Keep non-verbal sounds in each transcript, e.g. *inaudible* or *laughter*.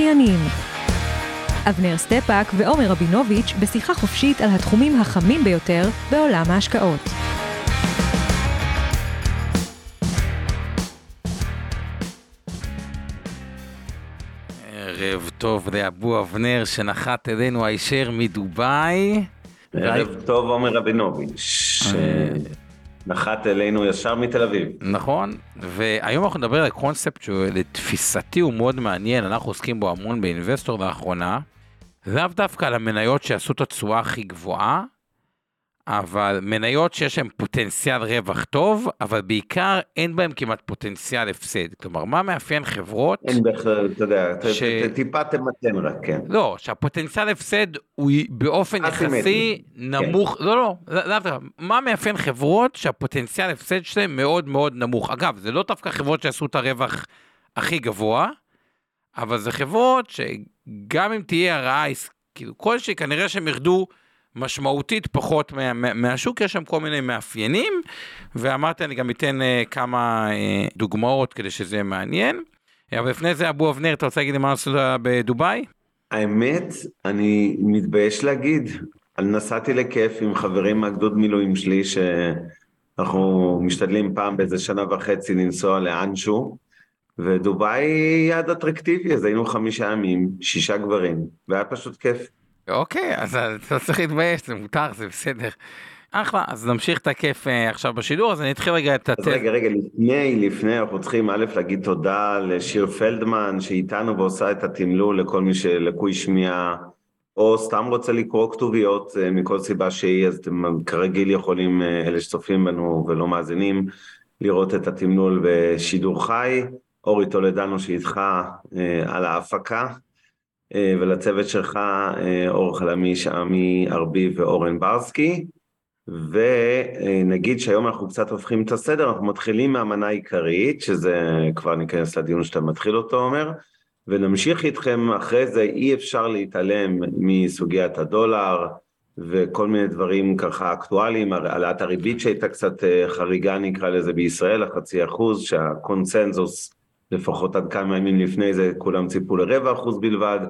המשקיענים אבנר סטפאק ועומר רבינוביץ' בשיחה חופשית על התחומים החמים ביותר בעולם ההשקעות. ערב טוב לאבו אבנר שנחת אלינו הישר מדובאי. ערב טוב עומר רבינוביץ'. נחת אלינו ישר מתל אביב. נכון, והיום אנחנו נדבר על קונספט שלתפיסתי הוא מאוד מעניין, אנחנו עוסקים בו המון באינבסטור לאחרונה. לאו דווקא על המניות שעשו את התשואה הכי גבוהה, אבל מניות שיש להן פוטנציאל רווח טוב, אבל בעיקר אין בהן כמעט פוטנציאל הפסד. כלומר, מה מאפיין חברות... אין בכלל, אתה יודע, ש... טיפה תמתן רק, כן. לא, שהפוטנציאל הפסד הוא באופן יחסי נמוך, כן. לא, לא, לא, לא, מה מאפיין חברות שהפוטנציאל הפסד שלהן מאוד מאוד נמוך. אגב, זה לא דווקא חברות שעשו את הרווח הכי גבוה, אבל זה חברות שגם אם תהיה הרעה, כאילו כלשהי, כנראה שהם ירדו... משמעותית פחות מה, מה, מהשוק, יש שם כל מיני מאפיינים, ואמרתי אני גם אתן uh, כמה uh, דוגמאות כדי שזה יהיה מעניין. אבל לפני זה אבו אבנר, אתה רוצה להגיד מה עשית בדובאי? האמת, אני מתבייש להגיד, נסעתי לכיף עם חברים מהגדוד מילואים שלי, שאנחנו משתדלים פעם באיזה שנה וחצי לנסוע לאנשהו, ודובאי יעד אטרקטיבי, אז היינו חמישה ימים, שישה גברים, והיה פשוט כיף. אוקיי, אז אתה צריך להתבייש, זה מותר, זה בסדר. אחלה, אז נמשיך את הכיף uh, עכשיו בשידור, אז אני אתחיל רגע את הטסט. רגע, רגע, לפני, לפני, אנחנו צריכים א' להגיד תודה לשיר פלדמן, שאיתנו ועושה את התמלול לכל מי שלקוי שמיעה, או סתם רוצה לקרוא כתוביות uh, מכל סיבה שהיא, אז אתם כרגיל יכולים, אלה שצופים בנו ולא מאזינים, לראות את התמלול בשידור חי. אורי טולדנו שאיתך על ההפקה. אה, ולצוות שלך, אה, אור חלמי, שעמי ארביב ואורן ברסקי. ונגיד שהיום אנחנו קצת הופכים את הסדר, אנחנו מתחילים מהמנה העיקרית, שזה כבר ניכנס לדיון שאתה מתחיל אותו, אומר, ונמשיך איתכם אחרי זה, אי אפשר להתעלם מסוגיית הדולר וכל מיני דברים ככה אקטואליים, העלאת הריבית שהייתה קצת אה, חריגה נקרא לזה בישראל, החצי אחוז, שהקונצנזוס לפחות עד כמה ימים לפני זה כולם ציפו לרבע אחוז בלבד,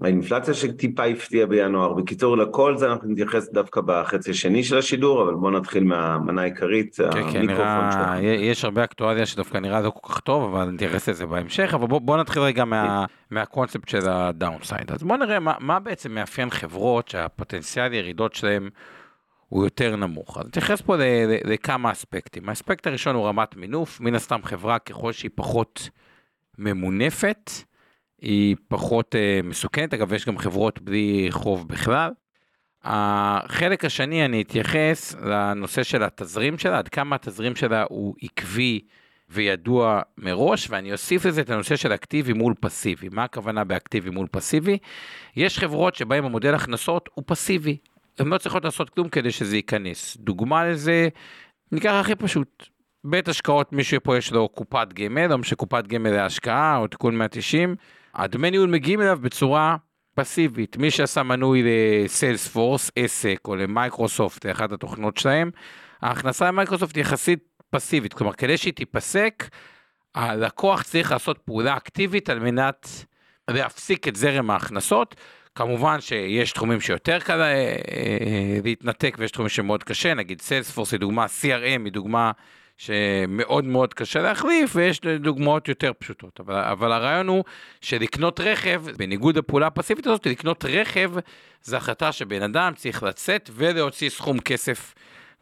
האינפלציה שטיפה הפתיעה בינואר. בקיצור, לכל זה אנחנו נתייחס דווקא בחצי השני של השידור, אבל בואו נתחיל מהמנה העיקרית, כן, כן, נראה, שלך. יש הרבה אקטואליה שדווקא נראה לא כל כך טוב, אבל נתייחס לזה בהמשך, אבל בואו בוא נתחיל רגע מה, מהקונספט של הדאונסייד. אז בואו נראה מה, מה בעצם מאפיין חברות שהפוטנציאל ירידות שלהם הוא יותר נמוך. אז נתייחס פה לכמה אספקטים. האספקט הראשון הוא רמת מינוף, מן הסתם חברה ככל שהיא פחות ממונפת, היא פחות uh, מסוכנת, אגב יש גם חברות בלי חוב בכלל. החלק השני אני אתייחס לנושא של התזרים שלה, עד כמה התזרים שלה הוא עקבי וידוע מראש, ואני אוסיף לזה את הנושא של אקטיבי מול פסיבי. מה הכוונה באקטיבי מול פסיבי? יש חברות שבהן המודל הכנסות הוא פסיבי, הן לא צריכות לעשות כלום כדי שזה ייכנס. דוגמה לזה, ניקח הכי פשוט, בית השקעות, מישהו פה יש לו קופת גמל, או שקופת גמל להשקעה, או תיקון 190, הדמי ניהול מגיעים אליו בצורה פסיבית. מי שעשה מנוי לסיילספורס, עסק, או למייקרוסופט, לאחת התוכנות שלהם, ההכנסה למייקרוסופט יחסית פסיבית. כלומר, כדי שהיא תיפסק, הלקוח צריך לעשות פעולה אקטיבית על מנת להפסיק את זרם ההכנסות. כמובן שיש תחומים שיותר קל אה, אה, להתנתק ויש תחומים שמאוד קשה, נגיד סיילספורס היא דוגמה, CRM היא דוגמה שמאוד מאוד קשה להחליף, ויש דוגמאות יותר פשוטות. אבל, אבל הרעיון הוא שלקנות רכב, בניגוד לפעולה הפסיבית הזאת, לקנות רכב זה החלטה שבן אדם צריך לצאת ולהוציא סכום כסף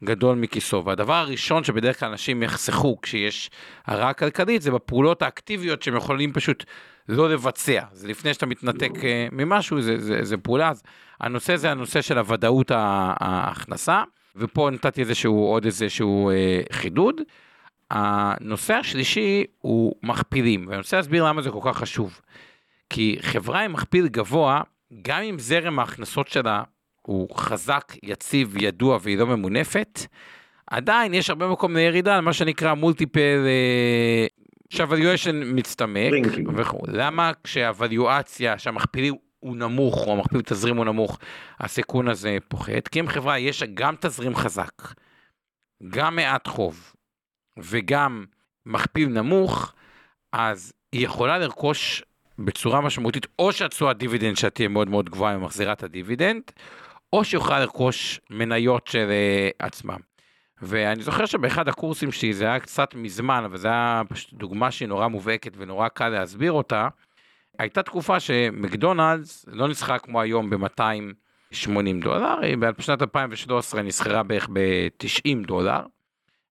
גדול מכיסו. והדבר הראשון שבדרך כלל אנשים יחסכו כשיש הרעה כלכלית, זה בפעולות האקטיביות שהם יכולים פשוט לא לבצע. זה לפני שאתה מתנתק אה, ממשהו, זה, זה, זה פעולה. אז הנושא זה הנושא של הוודאות ההכנסה. ופה נתתי איזשהו עוד איזשהו אה, חידוד. הנושא השלישי הוא מכפילים, ואני רוצה להסביר למה זה כל כך חשוב. כי חברה עם מכפיל גבוה, גם אם זרם ההכנסות שלה הוא חזק, יציב, ידוע והיא לא ממונפת, עדיין יש הרבה מקום לירידה על מה שנקרא multiple שה valuation מצטמק וכו'. למה כשהווליואציה, שהמכפיל הוא נמוך או המכפיל תזרים הוא נמוך, הסיכון הזה פוחת? כי אם חברה יש גם תזרים חזק, גם מעט חוב וגם מכפיל נמוך, אז היא יכולה לרכוש בצורה משמעותית, או שהתשואה דיבידנד שלה תהיה מאוד מאוד גבוהה מחזירה את הדיבידנד, או שהיא יכולה לרכוש מניות של uh, עצמם. ואני זוכר שבאחד הקורסים שלי, זה היה קצת מזמן, אבל זו הייתה פשוט דוגמה שהיא נורא מובהקת ונורא קל להסביר אותה. הייתה תקופה שמקדונלדס לא נסחרה כמו היום ב-280 דולר, היא בשנת 2013 נסחרה בערך ב-90 דולר,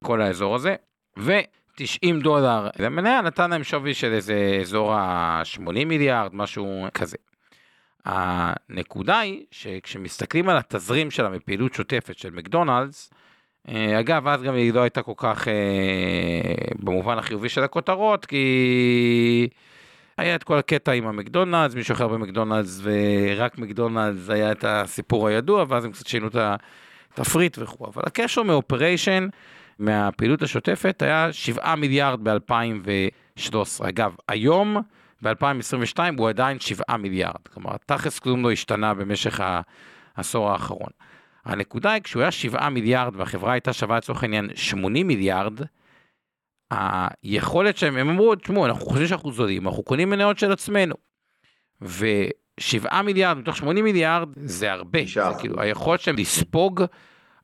כל האזור הזה, ו-90 דולר למניה נתן להם שווי של איזה אזור ה-80 מיליארד, משהו כזה. הנקודה היא שכשמסתכלים על התזרים שלה מפעילות שוטפת של מקדונלדס, אגב, אז גם היא לא הייתה כל כך אה, במובן החיובי של הכותרות, כי היה את כל הקטע עם המקדונלדס, מישהו אחר במקדונלדס, ורק מקדונלדס היה את הסיפור הידוע, ואז הם קצת שינו את התפריט וכו'. אבל הקשר מאופריישן, מהפעילות השוטפת, היה 7 מיליארד ב-2013. אגב, היום, ב-2022, הוא עדיין 7 מיליארד. כלומר, תכלס כלום לא השתנה במשך העשור האחרון. הנקודה היא, כשהוא היה 7 מיליארד והחברה הייתה שווה לצורך העניין 80 מיליארד, היכולת שהם, הם אמרו, תשמעו, אנחנו חושבים שאנחנו זולים, אנחנו קונים מניות של עצמנו. ו-7 מיליארד מתוך 80 מיליארד זה הרבה, זה כאילו היכולת שלהם לספוג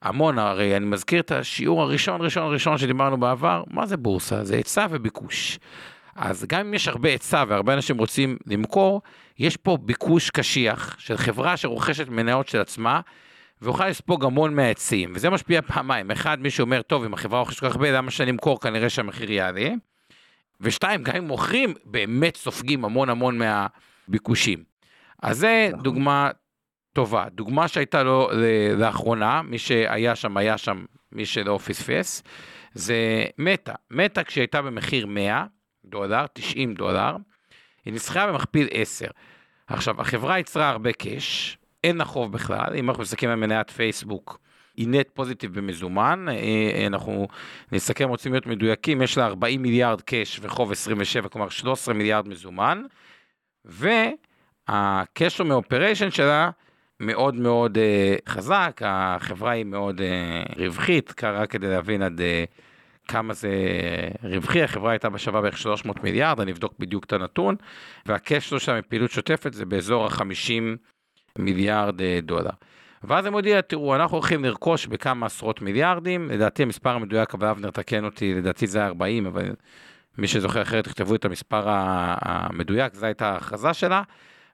המון, הרי אני מזכיר את השיעור הראשון, ראשון, ראשון שדיברנו בעבר, מה זה בורסה? זה היצע וביקוש. אז גם אם יש הרבה היצע והרבה אנשים רוצים למכור, יש פה ביקוש קשיח של חברה שרוכשת מניות של עצמה, ויוכל לספוג המון מהעצים, וזה משפיע פעמיים. אחד, מי שאומר, טוב, אם החברה רוכשת כל כך הרבה, למה שאני אמכור? כנראה שהמחיר יעלה. ושתיים, גם אם מוכרים, באמת סופגים המון המון מהביקושים. אז זה נכון. דוגמה טובה. דוגמה שהייתה לו לאחרונה, מי שהיה שם, היה שם, מי שלא פספס, זה מטא. מטא כשהייתה במחיר 100 דולר, 90 דולר, היא נסחרה במכפיל 10. עכשיו, החברה יצרה הרבה קאש, אין לה חוב בכלל, אם אנחנו מסתכלים על מניית פייסבוק, היא נט פוזיטיב במזומן, אה, אה, אנחנו נסכם, רוצים להיות מדויקים, יש לה 40 מיליארד קאש וחוב 27, כלומר 13 מיליארד מזומן, והקשר מאופריישן שלה מאוד מאוד uh, חזק, החברה היא מאוד רווחית, רק כדי להבין עד כמה זה רווחי, החברה הייתה בשווה בערך 300 מיליארד, אני אבדוק בדיוק את הנתון, והקשר שלה מפעילות שוטפת זה באזור ה-50 מיליארד אה, דולר. ואז הם הודיעו, תראו, אנחנו הולכים לרכוש בכמה עשרות מיליארדים, לדעתי המספר המדויק, אבל אבנר תקן אותי, לדעתי זה 40, אבל מי שזוכר אחרת, תכתבו את המספר המדויק, זו הייתה ההכרזה שלה.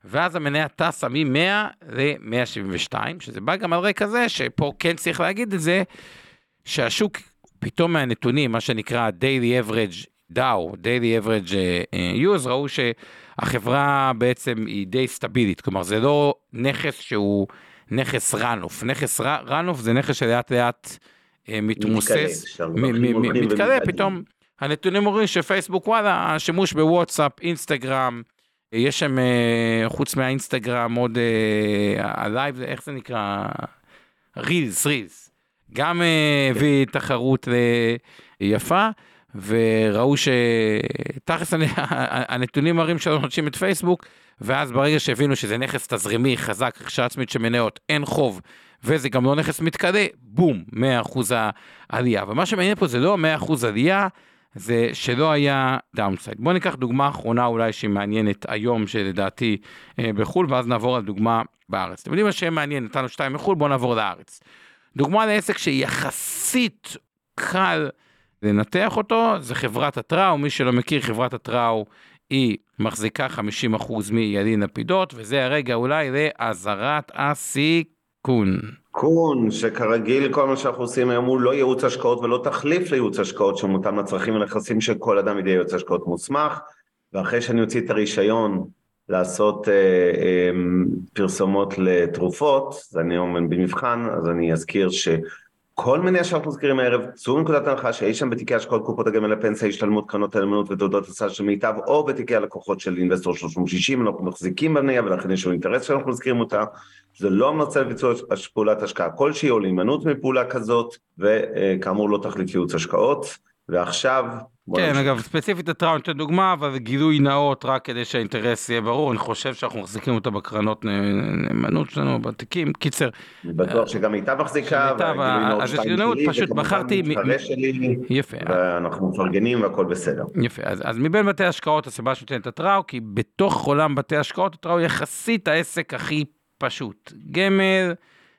ואז המניה טסה מ-100 ל-172, שזה בא גם על רקע זה, שפה כן צריך להגיד את זה, שהשוק פתאום מהנתונים, מה שנקרא Daily Average DAO, Daily Average אה, Use, ראו שהחברה בעצם היא די סטבילית, כלומר זה לא נכס שהוא נכס רנוף, נכס רנוף זה נכס שלאט לאט אה, מתמוסס, מתקלה, פתאום הנתונים אומרים שפייסבוק וואלה, השימוש בוואטסאפ, אינסטגרם, יש שם אה, חוץ מהאינסטגרם עוד הלייב, איך זה נקרא? Reels, Reels. גם הביא תחרות יפה. וראו שתכלס *laughs* הנתונים מראים שלא נוטשים את פייסבוק, ואז ברגע שהבינו שזה נכס תזרימי חזק, רכישה עצמית של מניות, אין חוב, וזה גם לא נכס מתכלה, בום, 100% העלייה. ומה שמעניין פה זה לא 100% עלייה, זה שלא היה downside. בואו ניקח דוגמה אחרונה אולי שהיא מעניינת היום, שלדעתי אה, בחו"ל, ואז נעבור על דוגמה בארץ. אתם יודעים מה שיהיה מעניין, נתנו שתיים מחו"ל, בואו נעבור לארץ. דוגמה לעסק שיחסית קל לנתח אותו, זה חברת הטראו, מי שלא מכיר, חברת הטראו היא מחזיקה 50% מידין לפידות, וזה הרגע אולי לאזהרת הסיכון. קון, שכרגיל כל מה שאנחנו עושים היום הוא לא ייעוץ השקעות ולא תחליף לייעוץ השקעות שמותאם לצרכים ונכסים של כל אדם ידי ייעוץ השקעות מוסמך, ואחרי שאני אוציא את הרישיון לעשות אה, אה, פרסומות לתרופות, אז אני עומד במבחן, אז אני אזכיר ש... כל מניה שאנחנו מזכירים הערב, צאו מנקודת הנחה שיש שם בתיקי השקעות קופות הגמל לפנסיה, השתלמות, קרנות הנאמנות ותעודות הסל של מיטב, או בתיקי הלקוחות של אינבסטור 360, אנחנו מחזיקים במניה ולכן יש לנו אינטרס שאנחנו מזכירים אותה. זה לא המלצה לביצוע פעולת השקעה כלשהי או להימנעות מפעולה כזאת, וכאמור לא תחליף ייעוץ השקעות. ועכשיו... כן, אגב, ספציפית הטראון נותן דוגמה, אבל גילוי נאות רק כדי שהאינטרס יהיה ברור, אני חושב שאנחנו מחזיקים אותה בקרנות נאמנות שלנו, בתיקים, קיצר. אני בטוח אה, שגם איתה מחזיקה, והגילוי נאות אז גילוי נאות, פשוט בחרתי... יפה. ואנחנו מפרגנים והכל בסדר. יפה, אז מבין בתי השקעות הסיבה שנותנת את הטראו, כי בתוך עולם בתי השקעות הטראו יחסית העסק הכי פשוט. גמל,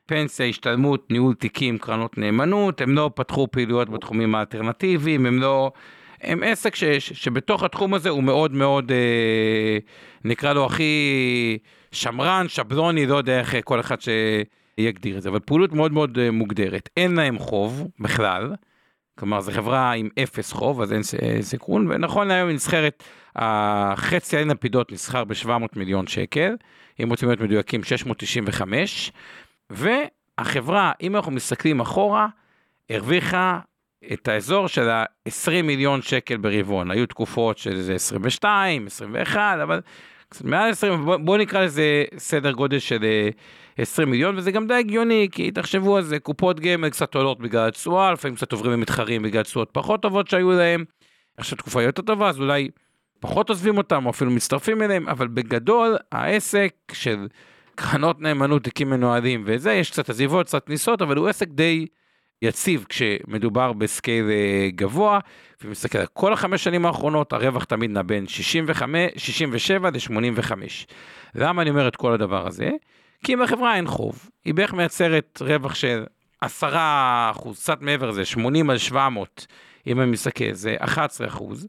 פנסיה, השתלמות, ניהול תיקים, קרנות נאמנות, הם לא פתחו פעילויות בתחומים האלטרנטיביים, הם לא... הם עסק ש, ש, שבתוך התחום הזה הוא מאוד מאוד, אה, נקרא לו הכי שמרן, שבלוני, לא יודע איך כל אחד שיגדיר את זה, אבל פעילות מאוד מאוד אה, מוגדרת. אין להם חוב בכלל, כלומר זו חברה עם אפס חוב, אז אין סיכון, ונכון להיום היא נסחרת, החצי העין לפידות נסחר ב-700 מיליון שקל, אם רוצים להיות מדויקים 695, והחברה, אם אנחנו מסתכלים אחורה, הרוויחה את האזור של ה-20 מיליון שקל ברבעון. היו תקופות של איזה 22, 21, אבל מעל 20, בוא, בוא נקרא לזה סדר גודל של 20 אה, מיליון, וזה גם די הגיוני, כי תחשבו על זה, קופות גמל קצת עולות בגלל התשואה, לפעמים קצת עוברים ומתחרים בגלל תשואות פחות טובות שהיו להם. עכשיו תקופה יותר טובה, אז אולי פחות עוזבים אותם, או אפילו מצטרפים אליהם, אבל בגדול, העסק של קרנות נאמנות, תיקים מנוהלים וזה, יש קצת עזיבות, קצת כניסות, אבל הוא עסק די יציב כשמדובר בסקייל אה, גבוה, ומסתכל על כל החמש שנים האחרונות, הרווח תמיד נע בין 65, 67 ל-85. למה אני אומר את כל הדבר הזה? כי אם לחברה אין חוב, היא בערך מייצרת רווח של 10 אחוז, קצת מעבר לזה, 80 על 700, אם אני מסתכל, זה 11 אחוז.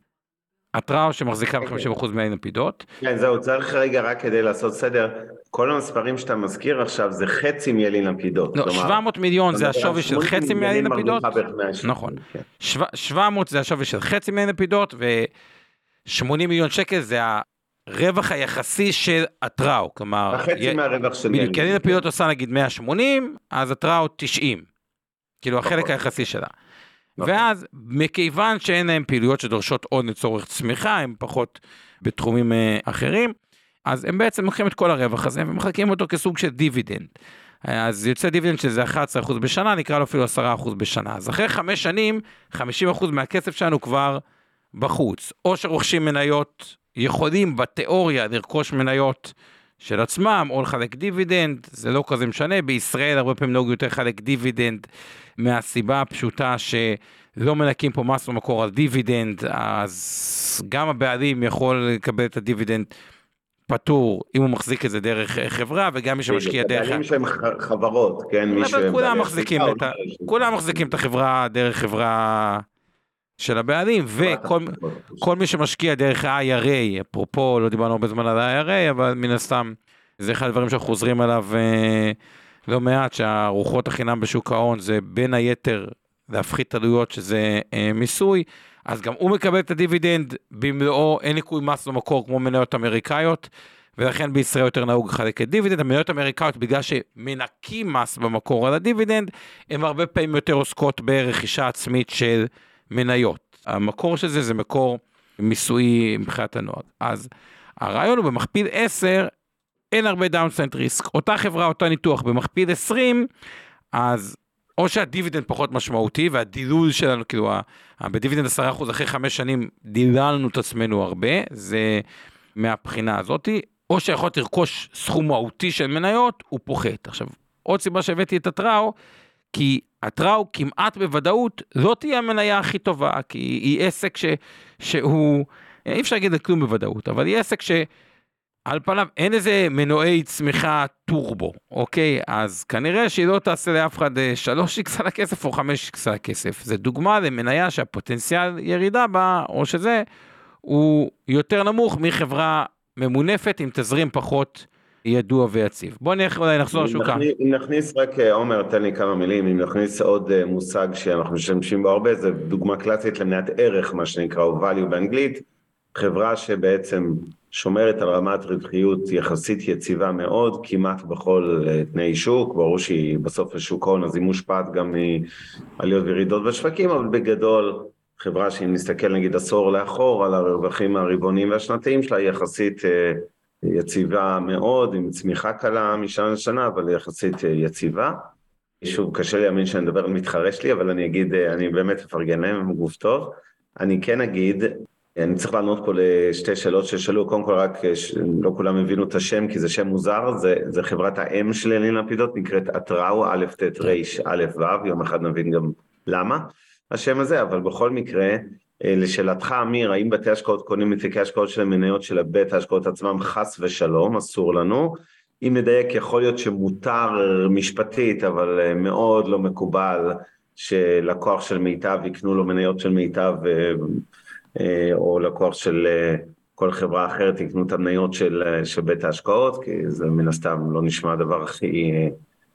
התראה שמחזיקה ב-50% מהעין לפידות. כן, זהו, צריך רגע רק כדי לעשות סדר, כל המספרים שאתה מזכיר עכשיו זה חצי מיילין לפידות. לא, 700 מיליון זה השווי של חצי מיילין לפידות. נכון. 700 כן. זה השווי של חצי מיילין לפידות, ו-80 מיליון שקל זה הרווח היחסי של התראו, כלומר... החצי מהרווח של מיילין. כי לפידות עושה נגיד 180, אז התראו 90. כאילו החלק נכון. היחסי שלה. נכון. ואז, מכיוון שאין להם פעילויות שדורשות עוד לצורך צמיחה, הם פחות בתחומים אה, אחרים, אז הם בעצם לוקחים את כל הרווח הזה ומחלקים אותו כסוג של דיבידנד. אז יוצא דיבידנד שזה 11% בשנה, נקרא לו אפילו 10% בשנה. אז אחרי חמש שנים, 50% מהכסף שלנו כבר בחוץ. או שרוכשים מניות, יכולים בתיאוריה לרכוש מניות של עצמם, או לחלק דיבידנד, זה לא כזה משנה, בישראל הרבה פעמים נהוג יותר לחלק דיבידנד מהסיבה הפשוטה שלא מנקים פה מס במקור על דיבידנד, אז גם הבעלים יכול לקבל את הדיבידנד פטור אם הוא מחזיק את זה דרך חברה וגם מי שמשקיע דרך... בעלים שהם חברות, כן? מי שהם... כולם מחזיקים את ה... כולם מחזיקים את החברה דרך חברה של הבעלים וכל מי שמשקיע דרך ה-IRA, אפרופו לא דיברנו הרבה זמן על ה-IRA אבל מן הסתם זה אחד הדברים שאנחנו חוזרים עליו אה, לא מעט שהרוחות החינם בשוק ההון זה בין היתר להפחית עלויות שזה אה, מיסוי. אז גם הוא מקבל את הדיבידנד במלואו, אין ניקוי מס במקור כמו מניות אמריקאיות, ולכן בישראל יותר נהוג לחלק את דיבידנד. המניות האמריקאיות, בגלל שמנקים מס במקור על הדיבידנד, הן הרבה פעמים יותר עוסקות ברכישה עצמית של מניות. המקור של זה זה מקור מיסוי מבחינת הנוהג. אז הרעיון הוא במכפיל 10, אין הרבה downside risk. אותה חברה, אותו ניתוח במכפיל 20, אז או שהדיבידנד פחות משמעותי והדילול שלנו, כאילו, בדיבידנד 10% אחרי 5 שנים דיללנו את עצמנו הרבה, זה מהבחינה הזאתי, או שיכולת לרכוש סכום מהותי של מניות, הוא פוחת. עכשיו, עוד סיבה שהבאתי את הטראו, כי הטראו כמעט בוודאות לא תהיה המניה הכי טובה, כי היא עסק ש, שהוא, אי אפשר להגיד כלום בוודאות, אבל היא עסק ש... על פניו אין איזה מנועי צמיחה טורבו, אוקיי? אז כנראה שהיא לא תעשה לאף אחד 3x אה, על הכסף או 5x על הכסף. זה דוגמה למניה שהפוטנציאל ירידה בה, או שזה, הוא יותר נמוך מחברה ממונפת עם תזרים פחות ידוע ויציב. בוא נלך אולי נחזור לשוק. אם נכניס רק, אה, עומר, תן לי כמה מילים, אם נכניס עוד אה, מושג שאנחנו משתמשים בו הרבה, זה דוגמה קלאסית למניעת ערך, מה שנקרא, או value באנגלית. חברה שבעצם שומרת על רמת רווחיות יחסית יציבה מאוד, כמעט בכל אה, תנאי שוק, ברור שהיא בסוף לשוק הון אז היא מושפעת גם מעליות וירידות בשווקים, אבל בגדול חברה שאם נסתכל נגיד עשור לאחור על הרווחים הרבעוניים והשנתיים שלה היא יחסית אה, יציבה מאוד, עם צמיחה קלה משנה לשנה, אבל יחסית אה, יציבה. שוב, קשה לי להאמין שאני מדבר על מתחרה שלי, אבל אני אגיד, אני באמת אפרגן להם, הם גוף טוב. אני כן אגיד, אני צריך לענות פה לשתי שאלות ששאלו, קודם כל רק לא כולם הבינו את השם כי זה שם מוזר, זה, זה חברת האם של ילין לפידות, נקראת אטראו, א' ט' ר' א' ו', יום אחד נבין גם למה השם הזה, אבל בכל מקרה, אה, לשאלתך אמיר, האם בתי השקעות קונים מתיקי השקעות של המניות של בית ההשקעות עצמם, חס ושלום, אסור לנו. אם נדייק, יכול להיות שמותר משפטית, אבל אה, מאוד לא מקובל שלקוח של מיטב יקנו לו מניות של מיטב אה, אה, או לקוח של אה, כל חברה אחרת יקנו את המניות של, אה, של בית ההשקעות, כי זה מן הסתם לא נשמע הדבר הכי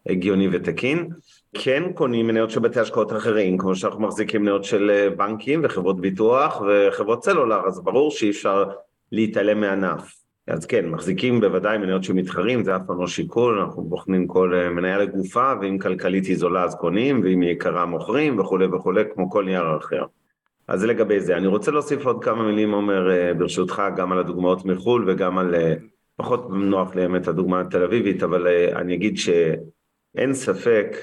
הגיוני ותקין. כן קונים מניות של בתי השקעות אחרים, כמו שאנחנו מחזיקים מניות של בנקים וחברות ביטוח וחברות סלולר, אז ברור שאי אפשר להתעלם מענף. אז כן, מחזיקים בוודאי מניות שמתחרים, זה אף פעם לא שיקול, אנחנו בוחנים כל מניה לגופה, ואם כלכלית היא זולה אז קונים, ואם היא יקרה מוכרים וכולי וכולי, כמו כל נייר אחר. אז זה לגבי זה. אני רוצה להוסיף עוד כמה מילים, עומר, אה, ברשותך, גם על הדוגמאות מחו"ל וגם על, אה, פחות נוח לי האמת הדוגמה התל אביבית, אבל אה, אני אגיד שאין ספק,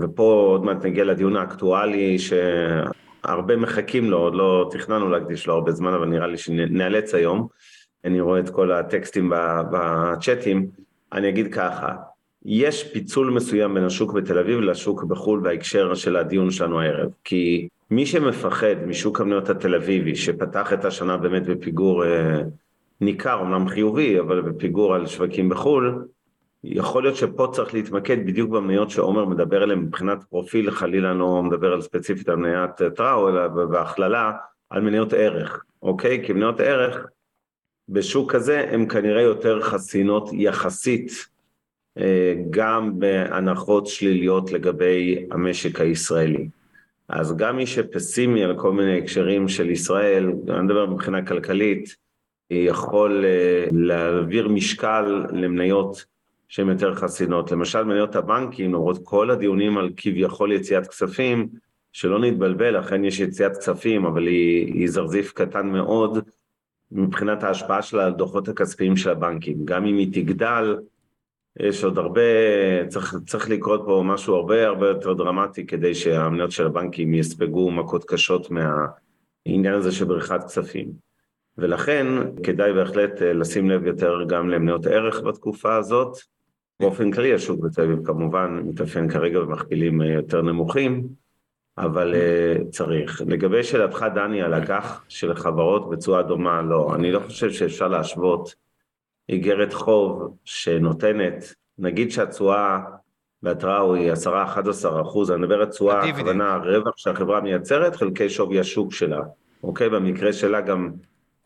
ופה עוד מעט נגיע לדיון האקטואלי, שהרבה מחכים לו, עוד לא תכננו להקדיש לו הרבה זמן, אבל נראה לי שנאלץ היום. אני רואה את כל הטקסטים בצ'אטים. אני אגיד ככה, יש פיצול מסוים בין השוק בתל אביב לשוק בחו"ל בהקשר של הדיון שלנו הערב, כי מי שמפחד משוק המניות התל אביבי, שפתח את השנה באמת בפיגור אה, ניכר, אמנם חיובי, אבל בפיגור על שווקים בחו"ל, יכול להיות שפה צריך להתמקד בדיוק במניות שעומר מדבר עליהן מבחינת פרופיל, חלילה לא מדבר על ספציפית על מניית טראו, אלא בהכללה על מניות ערך, אוקיי? כי מניות ערך בשוק כזה הן כנראה יותר חסינות יחסית אה, גם בהנחות שליליות לגבי המשק הישראלי. אז גם מי שפסימי על כל מיני הקשרים של ישראל, אני מדבר מבחינה כלכלית, יכול אה, להעביר משקל למניות שהן יותר חסינות. למשל מניות הבנקים, למרות כל הדיונים על כביכול יציאת כספים, שלא נתבלבל, אכן יש יציאת כספים, אבל היא, היא זרזיף קטן מאוד מבחינת ההשפעה שלה על דוחות הכספיים של הבנקים. גם אם היא תגדל, יש עוד הרבה, צריך, צריך לקרות פה משהו הרבה הרבה יותר דרמטי כדי שהמניות של הבנקים יספגו מכות קשות מהעניין הזה של בריחת כספים. ולכן כדאי בהחלט אה, לשים לב יותר גם למניות ערך בתקופה הזאת. באופן כללי השוק בתל אביב כמובן מתאפיין כרגע במכפילים אה, יותר נמוכים, אבל uh, צריך. לגבי שאלתך דני על אג"ח של חברות בצורה דומה, לא, אני לא חושב שאפשר להשוות איגרת חוב שנותנת, נגיד שהתשואה בהתראה היא 10-11 אחוז, אני מדבר על תשואה, הכוונה הרווח שהחברה מייצרת חלקי שווי השוק שלה, אוקיי? במקרה שלה גם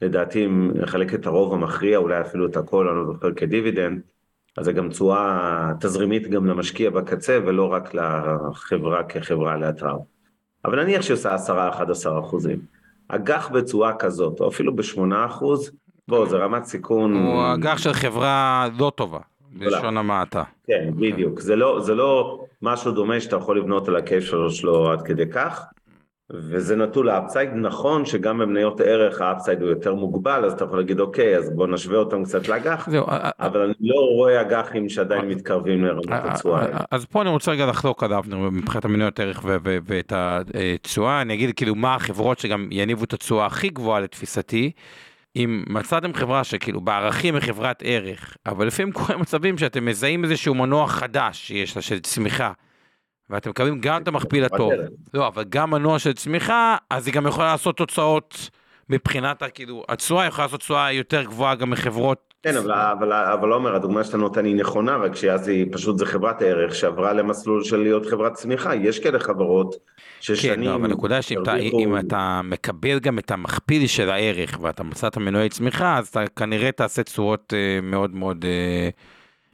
לדעתי אם נחלק את הרוב המכריע, אולי אפילו את הכל, אני לא זוכר כדיבידנד, אז זה גם תשואה תזרימית גם למשקיע בקצה ולא רק לחברה כחברה להתראה. אבל נניח שהיא עושה 10-11 אחוזים. אג"ח בתשואה כזאת, או אפילו ב-8 אחוז, בוא, זה רמת סיכון... הוא אג"ח של חברה לא טובה, בלשון המעטה. כן, בדיוק. זה לא, זה לא משהו דומה שאתה יכול לבנות על הקשר שלו עד כדי כך, וזה נטול ה upside. נכון שגם במניות ערך ה upside הוא יותר מוגבל, אז אתה יכול להגיד, אוקיי, אז בוא נשווה אותם קצת לאג"ח, אבל אני לא רואה אג"חים שעדיין מתקרבים לרמת התשואה. אז פה אני רוצה רגע לחלוק על אבנר מבחינת המניות ערך ואת התשואה, אני אגיד כאילו מה החברות שגם יניבו את התשואה הכי גבוהה לתפיסתי. אם מצאתם חברה שכאילו בערכים היא חברת ערך, אבל לפעמים קורה *laughs* מצבים שאתם מזהים איזשהו מנוע חדש שיש לה של צמיחה, ואתם מקבלים גם את המכפיל הטוב, לא, אבל גם מנוע של צמיחה, אז היא גם יכולה לעשות תוצאות מבחינת, כאילו, התשואה יכולה לעשות תשואה יותר גבוהה גם מחברות כן, אבל, אבל, אבל עומר, הדוגמה שאתה נותן היא נכונה, רק שאז היא פשוט זה חברת ערך שעברה למסלול של להיות חברת צמיחה. יש כאלה חברות ששנים... כן, לא, אבל הנקודה שאם אתה, אם אתה מקבל גם את המכפיל של הערך ואתה מצא את המנועי צמיחה, אז אתה כנראה תעשה תשואות אה, מאוד מאוד...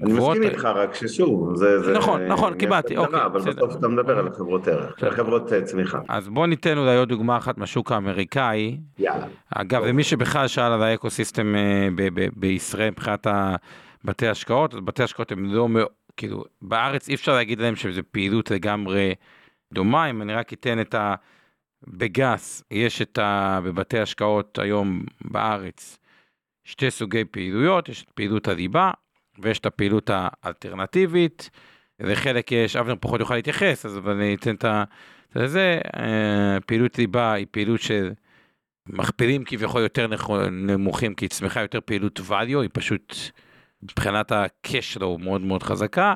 אה, אני. מסכים איתך, רק ששוב, זה... זה נכון, נכון, קיבלתי, אוקיי, אבל. בסוף אתה מדבר על החברות ערך, בסדר. חברות אה, צמיחה. אז בוא ניתן אולי עוד דוגמה אחת מהשוק האמריקאי. יאללה. אגב, ומי שבכלל שאל על האקוסיסטם אה, ב- ב- בישראל מבחינת בתי השקעות, אז בתי השקעות הם לא כאילו, בארץ אי אפשר להגיד להם שזו פעילות לגמרי דומה, אם אני רק אתן את ה... בגס, יש את ה... בבתי השקעות היום בארץ שתי סוגי פעילויות, יש את פעילות הליבה ויש את הפעילות האלטרנטיבית, לחלק יש, אבנר פחות יוכל להתייחס, אז אני אתן את ה... זה, אה, פעילות ליבה היא פעילות של מכפילים כביכול יותר נמוכים, כי היא יותר פעילות value, היא פשוט מבחינת ה-cash flow מאוד מאוד חזקה.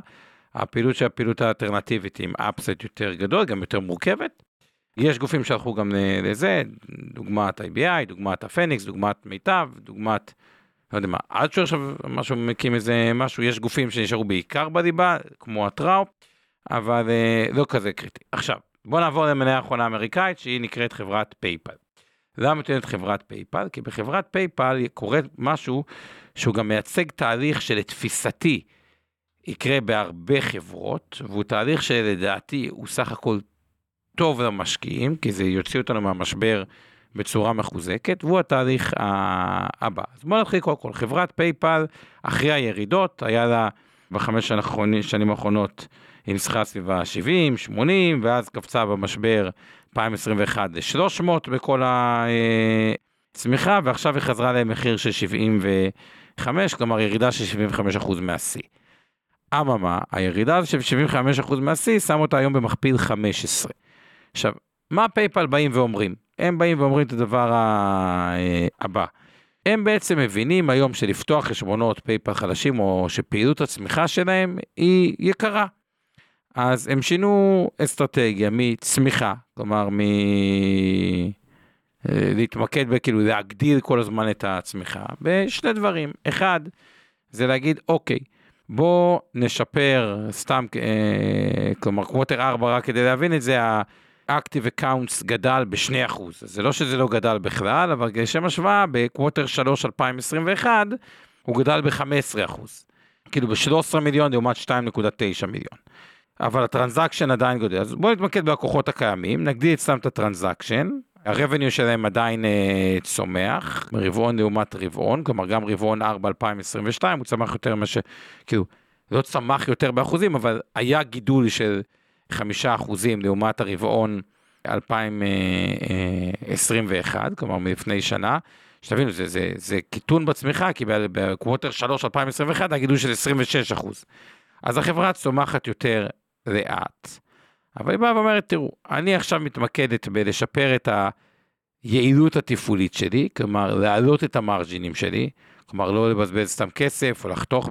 הפעילות של הפעילות האלטרנטיבית עם אפסט יותר גדול, גם יותר מורכבת. יש גופים שהלכו גם לזה, דוגמת IBI, דוגמת הפניקס, דוגמת מיטב, דוגמת, לא יודע מה, עד שעכשיו משהו מקים איזה משהו, יש גופים שנשארו בעיקר בליבה, כמו אלטרא, אבל אה, לא כזה קריטי. עכשיו, בוא נעבור למניה האחרונה האמריקאית, שהיא נקראת חברת PayPal. למה נותנת חברת PayPal? כי בחברת PayPal קורה משהו שהוא גם מייצג תהליך שלתפיסתי יקרה בהרבה חברות, והוא תהליך שלדעתי הוא סך הכל טוב למשקיעים, כי זה יוציא אותנו מהמשבר בצורה מחוזקת, והוא התהליך הבא. אז בואו נתחיל קודם כל, חברת פייפל, אחרי הירידות, היה לה בחמש שנים האחרונות, היא נסחרה סביבה 70, 80, ואז קפצה במשבר 2021 ל-300 בכל הצמיחה, ועכשיו היא חזרה למחיר של 75, כלומר ירידה של 75% מהשיא. אממה, הירידה של 75% מהשיא שם אותה היום במכפיל 15. עכשיו, מה PayPal באים ואומרים? הם באים ואומרים את הדבר הבא. הם בעצם מבינים היום שלפתוח חשבונות PayPal חדשים, או שפעילות הצמיחה שלהם היא יקרה. אז הם שינו אסטרטגיה מצמיחה, כלומר מ... אה, להתמקד בכאילו להגדיל כל הזמן את הצמיחה, בשני דברים. אחד, זה להגיד, אוקיי, בוא נשפר סתם, אה, כלומר quarter 4, רק כדי להבין את זה, ה-active accounts גדל ב-2%. זה לא שזה לא גדל בכלל, אבל לשם השוואה, ב quarter 3 2021, הוא גדל ב-15%. כאילו ב-13 מיליון לעומת 2.9 מיליון. אבל ה transaction עדיין גודל. אז בואו נתמקד בלקוחות הקיימים, נגדיל אצלם את ה transaction, ה revenue שלהם עדיין אה, צומח, רבעון לעומת רבעון, כלומר גם רבעון 4 2022 הוא צמח יותר ממה ש... כאילו, לא צמח יותר באחוזים, אבל היה גידול של חמישה אחוזים לעומת הרבעון 2021, כלומר מלפני שנה. שתבינו, זה, זה, זה קיטון בצמיחה, כי בקווטר 3 2021 היה גידול של 26 אחוז. אז החברה צומחת יותר לאט. אבל היא באה ואומרת, תראו, אני עכשיו מתמקדת בלשפר את היעילות התפעולית שלי, כלומר להעלות את המרג'ינים שלי, כלומר לא לבזבז סתם כסף או לחתוך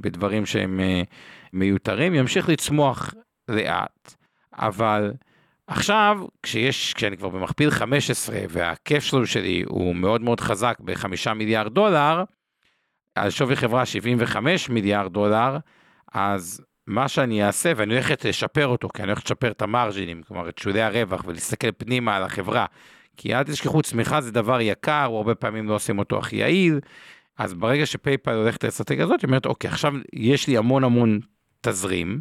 בדברים שהם אה, מיותרים, ימשיך לצמוח לאט. אבל עכשיו, כשיש, כשאני כבר במכפיל 15 והכיף שלו שלי הוא מאוד מאוד חזק בחמישה מיליארד דולר, על שווי חברה 75 מיליארד דולר, אז מה שאני אעשה, ואני הולכת לשפר אותו, כי אני הולכת לשפר את המרג'ינים, כלומר את שולי הרווח, ולהסתכל פנימה על החברה. כי אל תשכחו, צמיחה זה דבר יקר, או הרבה פעמים לא עושים אותו הכי יעיל. אז ברגע שפייפל הולכת לאסטרטגיה הזאת, היא אומרת, אוקיי, עכשיו יש לי המון המון תזרים,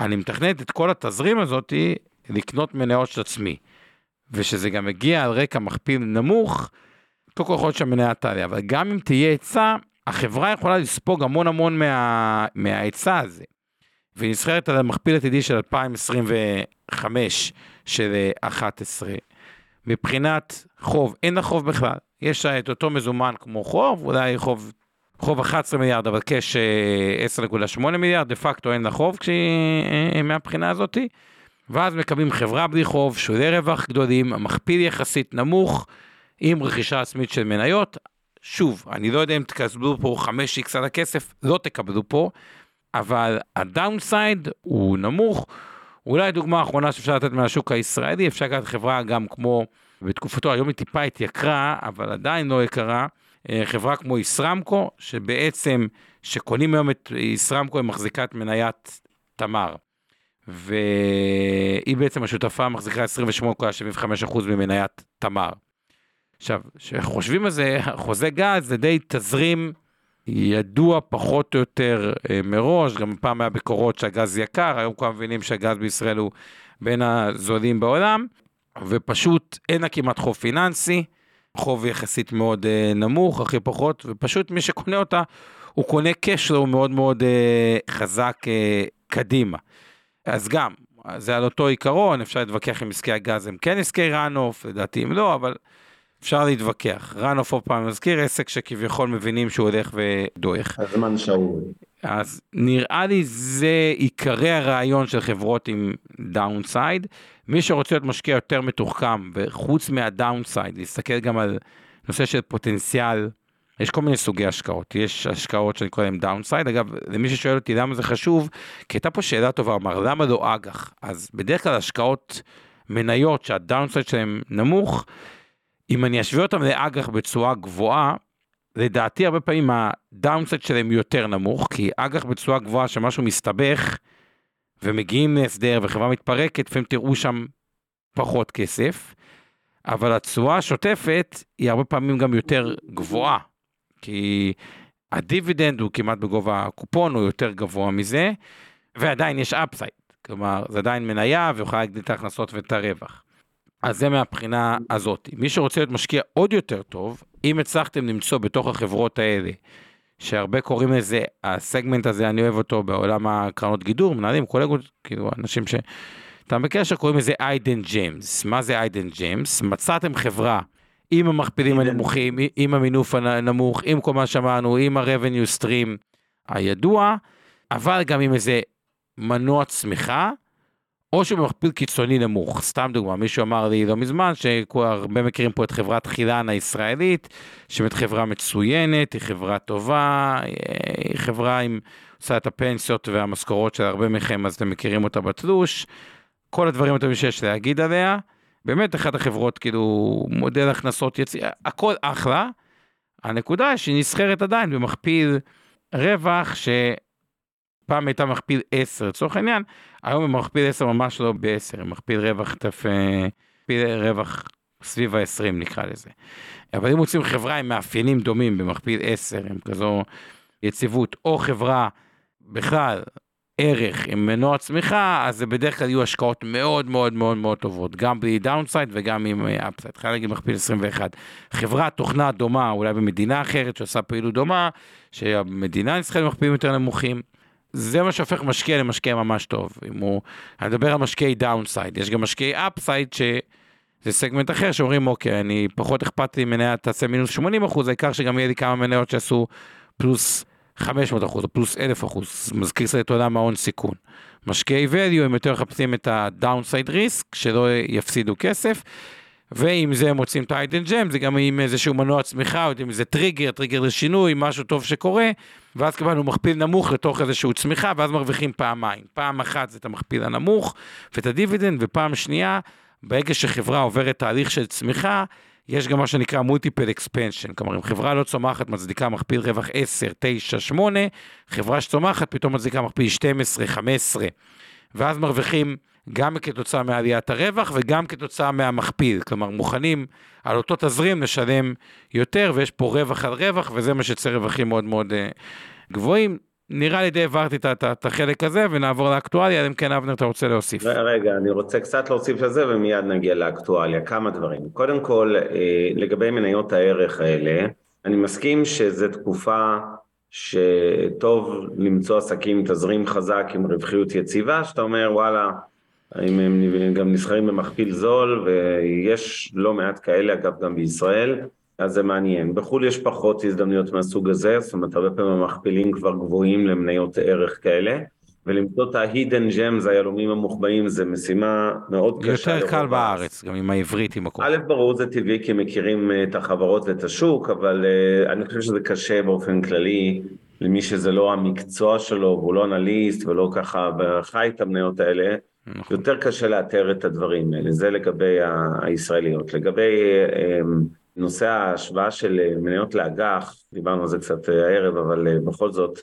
אני מתכננת את כל התזרים הזאתי לקנות מניות של עצמי. ושזה גם מגיע על רקע מכפיל נמוך, קודם כל יכול שהמניה תעלה, אבל גם אם תהיה היצע, החברה יכולה לספוג המון המון מה, מההיצע הזה. והיא נסחרת על המכפיל עתידי של 2025 של אה, 11. מבחינת חוב, אין לה חוב בכלל. יש לה את אותו מזומן כמו חוב, אולי חוב, חוב 11 מיליארד, אבל אה, 10.8 מיליארד, דה פקטו אין לה חוב כשהיא, אה, מהבחינה הזאתי. ואז מקבלים חברה בלי חוב, שולי רווח גדולים, מכפיל יחסית נמוך, עם רכישה עצמית של מניות. שוב, אני לא יודע אם תקבלו פה 5x על הכסף, לא תקבלו פה, אבל הדאונסייד הוא נמוך. אולי דוגמה אחרונה שאפשר לתת מהשוק הישראלי, אפשר לקחת חברה גם כמו, בתקופתו היום היא טיפה התייקרה, אבל עדיין לא יקרה, אה, חברה כמו ישראמקו, שבעצם, שקונים היום את ישראמקו, היא מחזיקה את מניית תמר. והיא בעצם השותפה מחזיקה 28.75% ממניית תמר. עכשיו, כשחושבים על זה, חוזה גז זה די תזרים ידוע פחות או יותר אה, מראש, גם פעם היה ביקורות שהגז יקר, היום כולם מבינים שהגז בישראל הוא בין הזולים בעולם, ופשוט אין לה כמעט חוב פיננסי, חוב יחסית מאוד אה, נמוך, הכי פחות, ופשוט מי שקונה אותה, הוא קונה קשלו מאוד מאוד אה, חזק קדימה. אז גם, זה על אותו עיקרון, אפשר להתווכח אם עסקי הגז הם כן עסקי ראנוף, לדעתי אם לא, אבל אפשר להתווכח. run-off עוד פעם מזכיר עסק שכביכול מבינים שהוא הולך ודועך. הזמן שאול. אז נראה לי זה עיקרי הרעיון של חברות עם downside. מי שרוצה להיות משקיע יותר מתוחכם, וחוץ מה downside, להסתכל גם על נושא של פוטנציאל, יש כל מיני סוגי השקעות, יש השקעות שאני קורא להן downside, אגב, למי ששואל אותי למה זה חשוב, כי הייתה פה שאלה טובה, אמר למה לא אג"ח? אז בדרך כלל השקעות מניות שה downside שלהן נמוך, אם אני אשווה אותם לאג"ח בתשואה גבוהה, לדעתי הרבה פעמים ה downside שלהם יותר נמוך, כי אג"ח בתשואה גבוהה שמשהו מסתבך ומגיעים להסדר וחברה מתפרקת, לפעמים תראו שם פחות כסף, אבל התשואה השוטפת היא הרבה פעמים גם יותר גבוהה, כי הדיבידנד הוא כמעט בגובה הקופון, הוא יותר גבוה מזה, ועדיין יש upside, כלומר זה עדיין מניה ויכולה להגדיל את ההכנסות ואת הרווח. אז זה מהבחינה הזאת. מי שרוצה להיות משקיע עוד יותר טוב, אם הצלחתם למצוא בתוך החברות האלה, שהרבה קוראים לזה, הסגמנט הזה, אני אוהב אותו בעולם הקרנות גידור, מנהלים, קולגות, כאילו אנשים ש... אתה בקשר קוראים לזה hidden gems. מה זה hidden gems? מצאתם חברה עם המכפילים הנמוכים, עם המינוף הנמוך, עם כל מה שאמרנו, עם ה-revenue stream הידוע, אבל גם עם איזה מנוע צמיחה. או שהוא במכפיל קיצוני נמוך, סתם דוגמה, מישהו אמר לי לא מזמן שהרבה מכירים פה את חברת חילן הישראלית, שבאמת חברה מצוינת, היא חברה טובה, היא חברה עם, עושה את הפנסיות והמשכורות של הרבה מכם, אז אתם מכירים אותה בתלוש, כל הדברים הטובים שיש להגיד עליה, באמת אחת החברות כאילו מודל הכנסות יציא, הכל אחלה, הנקודה היא שהיא נסחרת עדיין במכפיל רווח ש... פעם הייתה מכפיל 10 לצורך העניין, היום הם מכפיל 10 ממש לא ב-10, הם מכפיל רווח תף... מכפיל רווח סביב ה-20 נקרא לזה. אבל אם רוצים חברה עם מאפיינים דומים במכפיל 10, עם כזו יציבות, או חברה בכלל ערך עם מנוע צמיחה, אז זה בדרך כלל יהיו השקעות מאוד מאוד מאוד מאוד טובות, גם בלי downside וגם עם upside, חייב להגיד מכפיל 21. חברה תוכנה דומה, אולי במדינה אחרת שעושה פעילות דומה, שהמדינה נסחרת במכפילים יותר נמוכים. זה מה שהופך משקיע למשקיע ממש טוב. אם הוא, אני מדבר על משקיעי downside, יש גם משקיעי upside שזה סגמנט אחר שאומרים אוקיי, אני פחות אכפת לי מניה תעשה מינוס 80 אחוז, העיקר שגם יהיה לי כמה מניות שעשו פלוס 500 אחוז או פלוס 1,000 אחוז, מזכיר קצת את עולם ההון סיכון. משקיעי value הם יותר מחפשים את ה-downside risk, שלא יפסידו כסף. ועם זה הם מוצאים את ה hidden gem, זה גם עם איזשהו מנוע צמיחה, או עם איזה טריגר, טריגר לשינוי, משהו טוב שקורה, ואז קיבלנו מכפיל נמוך לתוך איזשהו צמיחה, ואז מרוויחים פעמיים. פעם אחת זה את המכפיל הנמוך ואת הדיבידנד, ופעם שנייה, ברגע שחברה עוברת תהליך של צמיחה, יש גם מה שנקרא multiple expansion, כלומר אם חברה לא צומחת מצדיקה מכפיל רווח 10, 9, 8, חברה שצומחת פתאום מצדיקה מכפיל 12, 15, ואז מרוויחים גם כתוצאה מעליית הרווח וגם כתוצאה מהמכפיל, כלומר מוכנים על אותו תזרים לשלם יותר ויש פה רווח על רווח וזה מה שיוצר רווחים מאוד מאוד uh, גבוהים. נראה לי די העברתי את החלק הזה ונעבור לאקטואליה, אם כן אבנר אתה רוצה להוסיף. רגע, אני רוצה קצת להוסיף לזה ומיד נגיע לאקטואליה, כמה דברים. קודם כל, אה, לגבי מניות הערך האלה, אני מסכים שזו תקופה שטוב למצוא עסקים עם תזרים חזק עם רווחיות יציבה, שאתה אומר וואלה, האם הם גם נסחרים במכפיל זול, ויש לא מעט כאלה אגב גם בישראל, אז זה מעניין. בחו"ל יש פחות הזדמנויות מהסוג הזה, זאת אומרת הרבה פעמים המכפילים כבר גבוהים למניות ערך כאלה, ולמצוא את ה-hidden gems, היהלומים המוחבאים, זה משימה מאוד קשה. יותר קל בארץ, גם עם העברית, עם הכול. א', ברור זה טבעי כי מכירים אה, את החברות ואת השוק, אבל uh, אני חושב שזה קשה באופן כללי למי שזה לא המקצוע שלו, והוא לא אנליסט ולא ככה חי את המניות האלה. נכון. יותר קשה לאתר את הדברים האלה, זה לגבי הישראליות. לגבי אמ, נושא ההשוואה של אה, מניות לאג"ח, דיברנו על זה קצת אה, הערב, אבל אה, בכל זאת,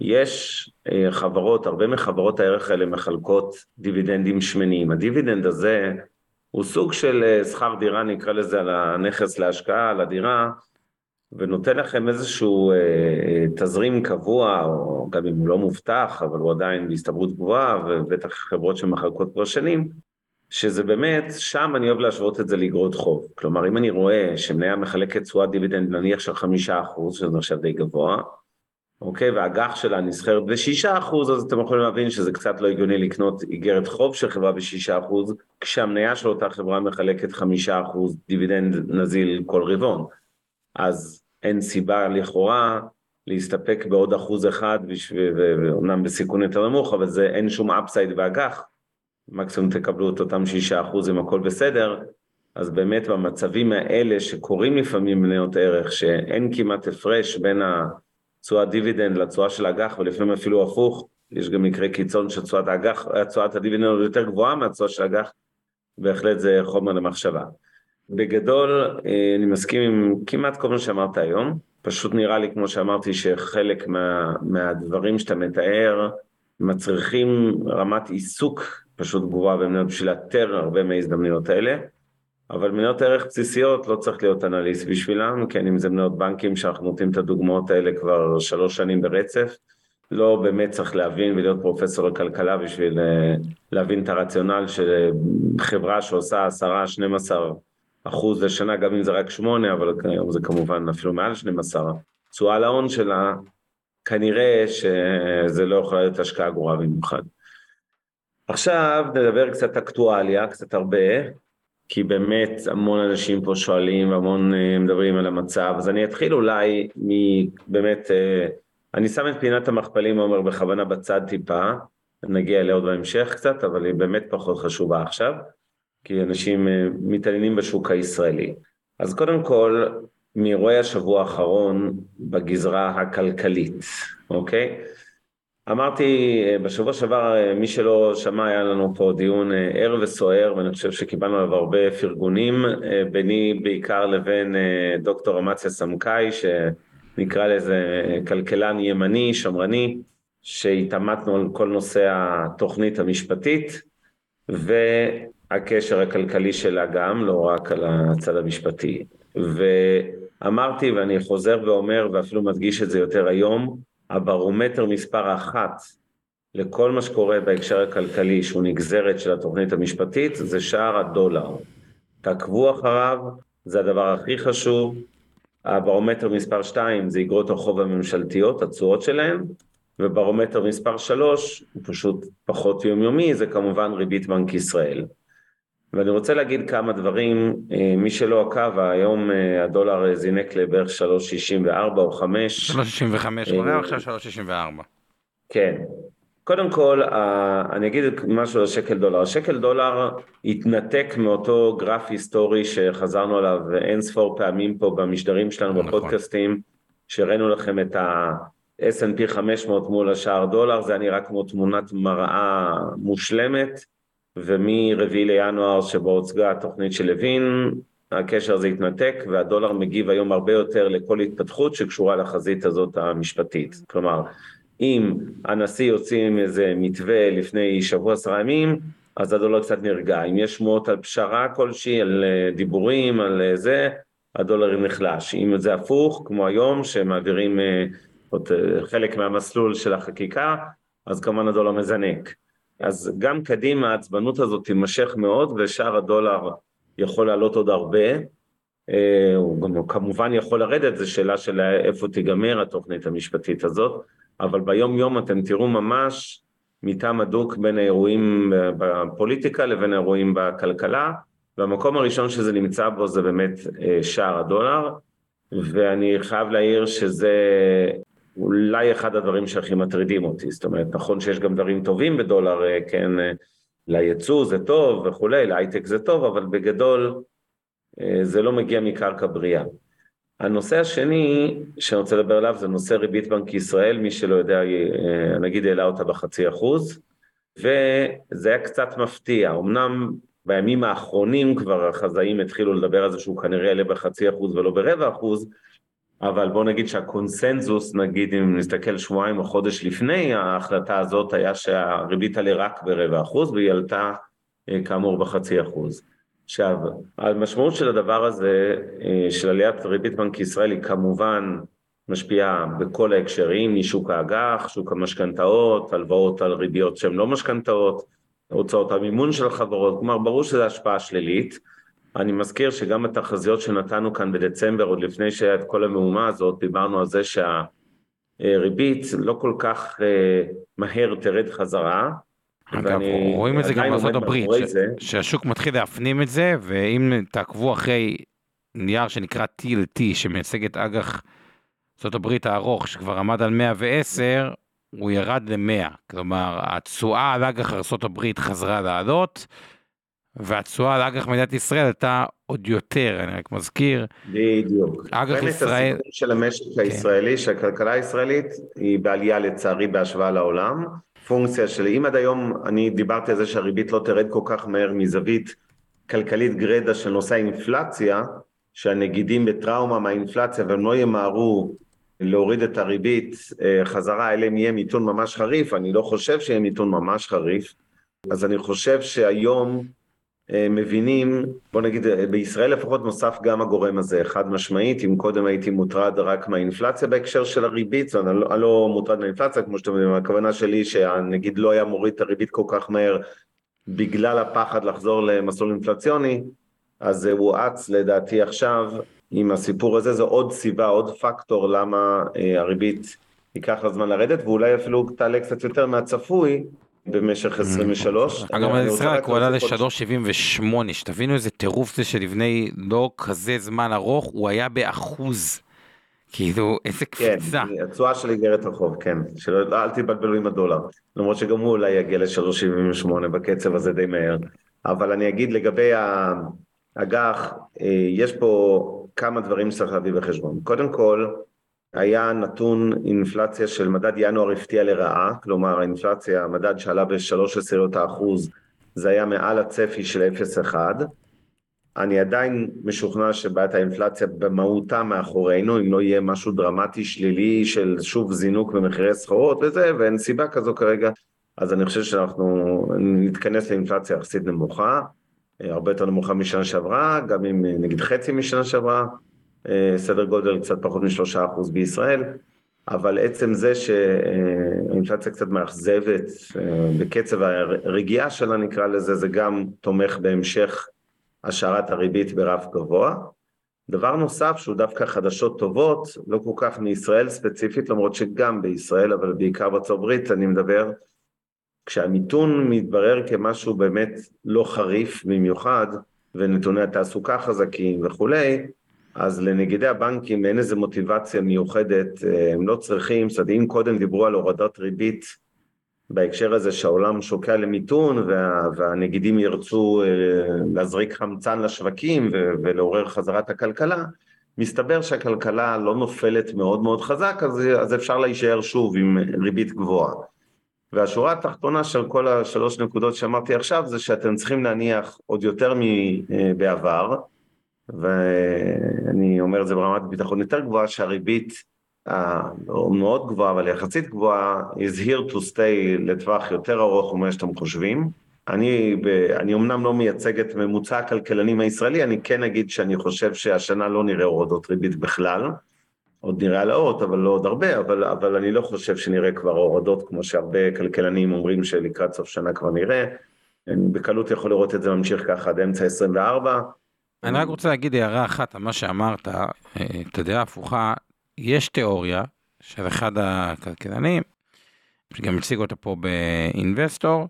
יש חברות, הרבה מחברות הערך האלה מחלקות דיבידנדים שמניים. הדיבידנד הזה הוא סוג של שכר דירה, נקרא לזה, על הנכס להשקעה, על הדירה, ונותן לכם איזשהו אה, אה, תזרים קבוע, או גם אם הוא לא מובטח, אבל הוא עדיין בהסתברות גבוהה, ובטח חברות שמחלקות כבר שנים, שזה באמת, שם אני אוהב להשוות את זה לאגרות חוב. כלומר, אם אני רואה שמניה מחלקת תשואת דיבידנד נניח של חמישה אחוז, שזה נחשב די גבוה, אוקיי, והאג"ח שלה נסחרת בשישה אחוז, אז אתם יכולים להבין שזה קצת לא הגיוני לקנות איגרת חוב של חברה בשישה אחוז, כשהמניה של אותה חברה מחלקת חמישה אחוז דיבידנד נזיל כל רבעון. אז אין סיבה לכאורה להסתפק בעוד אחוז אחד, ואומנם בסיכון יותר נמוך, אבל זה אין שום upside באג"ח, מקסימום תקבלו את אותם שישה אחוז אם הכל בסדר, אז באמת במצבים האלה שקורים לפעמים מניות ערך, שאין כמעט הפרש בין התשואת דיבידנד לתשואה של אג"ח, ולפעמים אפילו הפוך, יש גם מקרה קיצון שתשואת האג"ח, תשואת הדיבידנד יותר גבוהה מהתשואה של אג"ח, בהחלט זה חומר למחשבה. בגדול, אה, אני מסכים עם כמעט כל מה שאמרת היום, פשוט נראה לי, כמו שאמרתי, שחלק מה, מהדברים שאתה מתאר מצריכים רמת עיסוק פשוט גבוהה במניות בשביל לאתר הרבה מההזדמנויות האלה, אבל מניות ערך בסיסיות לא צריך להיות אנליסט בשבילם, כן אם זה מניות בנקים שאנחנו נותנים את הדוגמאות האלה כבר שלוש שנים ברצף, לא באמת צריך להבין ולהיות פרופסור לכלכלה בשביל אה, להבין את הרציונל של חברה שעושה עשרה, שנים עשר אחוז לשנה, גם אם זה רק שמונה, אבל היום זה כמובן אפילו מעל 12, תשואה להון שלה, כנראה שזה לא יכול להיות השקעה גרועה במיוחד. עכשיו נדבר קצת אקטואליה, קצת הרבה, כי באמת המון אנשים פה שואלים והמון אה, מדברים על המצב, אז אני אתחיל אולי מבאמת, אה, אני שם את פינת המכפלים, עומר, בכוונה בצד טיפה, נגיע אליה עוד בהמשך קצת, אבל היא באמת פחות חשובה עכשיו. כי אנשים אה, מתעניינים בשוק הישראלי. אז קודם כל, מאירועי השבוע האחרון בגזרה הכלכלית, אוקיי? אמרתי אה, בשבוע שעבר, אה, מי שלא שמע, היה לנו פה דיון ער וסוער, ואני חושב שקיבלנו עליו הרבה פרגונים, ביני בעיקר לבין דוקטור אמציה סמכאי, שנקרא לזה כלכלן ימני, שמרני, שהתעמתנו על כל נושא התוכנית המשפטית, ו... הקשר הכלכלי שלה גם, לא רק על הצד המשפטי. ואמרתי, ואני חוזר ואומר, ואפילו מדגיש את זה יותר היום, הברומטר מספר אחת לכל מה שקורה בהקשר הכלכלי, שהוא נגזרת של התוכנית המשפטית, זה שער הדולר. תעקבו אחריו, זה הדבר הכי חשוב. הברומטר מספר 2 זה אגרות החוב הממשלתיות, התשואות שלהן, וברומטר מספר 3 הוא פשוט פחות יומיומי, זה כמובן ריבית בנק ישראל. ואני רוצה להגיד כמה דברים, אה, מי שלא עקב, היום אה, הדולר זינק לבערך 3.64 או 5. 3.65, קורה אה, עכשיו 3.64. כן. קודם כל, אני אגיד משהו על שקל דולר. שקל דולר התנתק מאותו גרף היסטורי שחזרנו עליו אין ספור פעמים פה במשדרים שלנו נכון. בפודקאסטים, שהראינו לכם את ה... S&P 500 מול השער דולר, זה היה נראה כמו תמונת מראה מושלמת. ומרביעי לינואר שבו הוצגה התוכנית של לוין, הקשר הזה התנתק והדולר מגיב היום הרבה יותר לכל התפתחות שקשורה לחזית הזאת המשפטית. כלומר, אם הנשיא יוציא עם איזה מתווה לפני שבוע עשרה ימים, אז הדולר קצת נרגע. אם יש שמועות על פשרה כלשהי, על אה, דיבורים, על אה, זה, הדולר נחלש. אם זה הפוך, כמו היום, שמעבירים אה, חלק מהמסלול של החקיקה, אז כמובן הדולר מזנק. אז גם קדימה העצבנות הזאת תימשך מאוד ושער הדולר יכול לעלות עוד הרבה, אה, הוא גם כמובן יכול לרדת, זו שאלה של איפה תיגמר התוכנית המשפטית הזאת, אבל ביום יום אתם תראו ממש מטעם הדוק בין האירועים בפוליטיקה לבין האירועים בכלכלה, והמקום הראשון שזה נמצא בו זה באמת אה, שער הדולר, ואני חייב להעיר שזה אולי אחד הדברים שהכי מטרידים אותי, זאת אומרת, נכון שיש גם דברים טובים בדולר, אה, כן, אה, ליצוא זה טוב וכולי, להייטק זה טוב, אבל בגדול אה, זה לא מגיע מקרקע בריאה. הנושא השני שאני רוצה לדבר עליו זה נושא ריבית בנק ישראל, מי שלא יודע, נגיד העלה אותה בחצי אחוז, וזה היה קצת מפתיע, אמנם בימים האחרונים כבר החזאים התחילו לדבר על זה שהוא כנראה יעלה בחצי אחוז ולא ברבע אחוז, אבל בוא נגיד שהקונסנזוס, נגיד אם נסתכל שבועיים או חודש לפני ההחלטה הזאת, היה שהריבית עלה רק ברבע אחוז והיא עלתה אה, כאמור בחצי אחוז. עכשיו, המשמעות של הדבר הזה, אה, של עליית ריבית בנק ישראל, היא כמובן משפיעה בכל ההקשרים, משוק האג"ח, שוק המשכנתאות, הלוואות על ריביות שהן לא משכנתאות, הוצאות המימון של החברות, כלומר ברור שזו השפעה שלילית. אני מזכיר שגם התחזיות שנתנו כאן בדצמבר, עוד לפני שהיה את כל המהומה הזאת, דיברנו על זה שהריבית לא כל כך אה, מהר תרד חזרה. אגב, רואים את זה גם בארצות הברית, ש... שהשוק מתחיל להפנים את זה, ואם תעקבו אחרי נייר שנקרא TLT, שמייצג את אג"ח ארצות הברית הארוך, שכבר עמד על 110, הוא ירד ל-100. כלומר, התשואה על אג"ח ארצות הברית חזרה לעלות, והתשואה על אג"ח מדינת ישראל הייתה עוד יותר, אני רק מזכיר. בדיוק. אג"ח ישראל... הסיכון של המשק כן. הישראלי, שהכלכלה הישראלית היא בעלייה לצערי בהשוואה לעולם. פונקציה של אם עד היום אני דיברתי על זה שהריבית לא תרד כל כך מהר מזווית כלכלית גרדה של נושא האינפלציה, שהנגידים בטראומה מהאינפלציה והם לא ימהרו להוריד את הריבית אה, חזרה, אלא אם יהיה מיתון ממש חריף, אני לא חושב שיהיה מיתון ממש חריף, אז אני חושב שהיום מבינים, בוא נגיד אה, בישראל לפחות נוסף גם הגורם הזה, חד משמעית, אם קודם הייתי מוטרד רק מהאינפלציה בהקשר של הריבית, זאת אומרת, אני לא, לא מוטרד מהאינפלציה, כמו שאתם יודעים, הכוונה שלי שהנגיד לא היה מוריד את הריבית כל כך מהר בגלל הפחד לחזור למסלול אינפלציוני, אז זה הואץ לדעתי עכשיו עם הסיפור הזה, זה עוד סיבה, עוד פקטור למה אה, הריבית ייקח לה זמן לרדת, ואולי אפילו תעלה קצת יותר מהצפוי במשך 23. אגב, אני ישראל הוא עלה ל-3.78, שתבינו איזה טירוף זה שלפני לא כזה זמן ארוך, הוא היה באחוז. כאילו, איזה כן, קפיצה. כן, התשואה של איגרת החוב, כן. שלא, אל תתבלבלו עם הדולר. למרות שגם הוא אולי יגיע ל-3.78 בקצב הזה די מהר. אבל אני אגיד לגבי האג"ח, אה, יש פה כמה דברים שצריך להביא בחשבון. קודם כל, היה נתון אינפלציה של מדד ינואר הפתיע לרעה, כלומר האינפלציה, המדד שעלה ב-3 עשיריות זה היה מעל הצפי של 0.1. אני עדיין משוכנע שבעיית האינפלציה במהותה מאחורינו, אם לא יהיה משהו דרמטי שלילי של שוב זינוק במחירי סחורות וזה, ואין סיבה כזו כרגע, אז אני חושב שאנחנו נתכנס לאינפלציה יחסית נמוכה, הרבה יותר נמוכה משנה שעברה, גם אם נגיד חצי משנה שעברה, סדר גודל קצת פחות משלושה אחוז בישראל, אבל עצם זה שהאינפלציה קצת מאכזבת אה, בקצב הרגיעה שלה נקרא לזה, זה גם תומך בהמשך השארת הריבית ברף גבוה. דבר נוסף שהוא דווקא חדשות טובות, לא כל כך מישראל ספציפית, למרות שגם בישראל, אבל בעיקר בארצות הברית אני מדבר, כשהמיתון מתברר כמשהו באמת לא חריף במיוחד, ונתוני התעסוקה חזקים וכולי, אז לנגידי הבנקים אין איזו מוטיבציה מיוחדת, אה, הם לא צריכים, זאת אומרת, אם קודם דיברו על הורדת ריבית בהקשר הזה שהעולם שוקע למיתון וה, והנגידים ירצו אה, להזריק חמצן לשווקים ולעורר חזרת הכלכלה, מסתבר שהכלכלה לא נופלת מאוד מאוד חזק, אז, אז אפשר להישאר שוב עם ריבית גבוהה. והשורה התחתונה של כל השלוש נקודות שאמרתי עכשיו זה שאתם צריכים להניח עוד יותר מבעבר, ואני אומר את זה ברמת ביטחון יותר גבוהה, שהריבית לא מאוד גבוהה, אבל יחסית גבוהה, is here to stay לטווח יותר ארוך ממה שאתם חושבים. אני, אני אמנם לא מייצג את ממוצע הכלכלנים הישראלי, אני כן אגיד שאני חושב שהשנה לא נראה הורדות ריבית בכלל. עוד נראה לאות, אבל לא עוד הרבה, אבל, אבל אני לא חושב שנראה כבר הורדות כמו שהרבה כלכלנים אומרים שלקראת סוף שנה כבר נראה. אני בקלות יכול לראות את זה ממשיך ככה עד אמצע 24. אני רק רוצה להגיד הערה אחת על מה שאמרת, אה, את הדעה ההפוכה, יש תיאוריה של אחד הכלכלנים, שגם הציג אותה פה באינבסטור,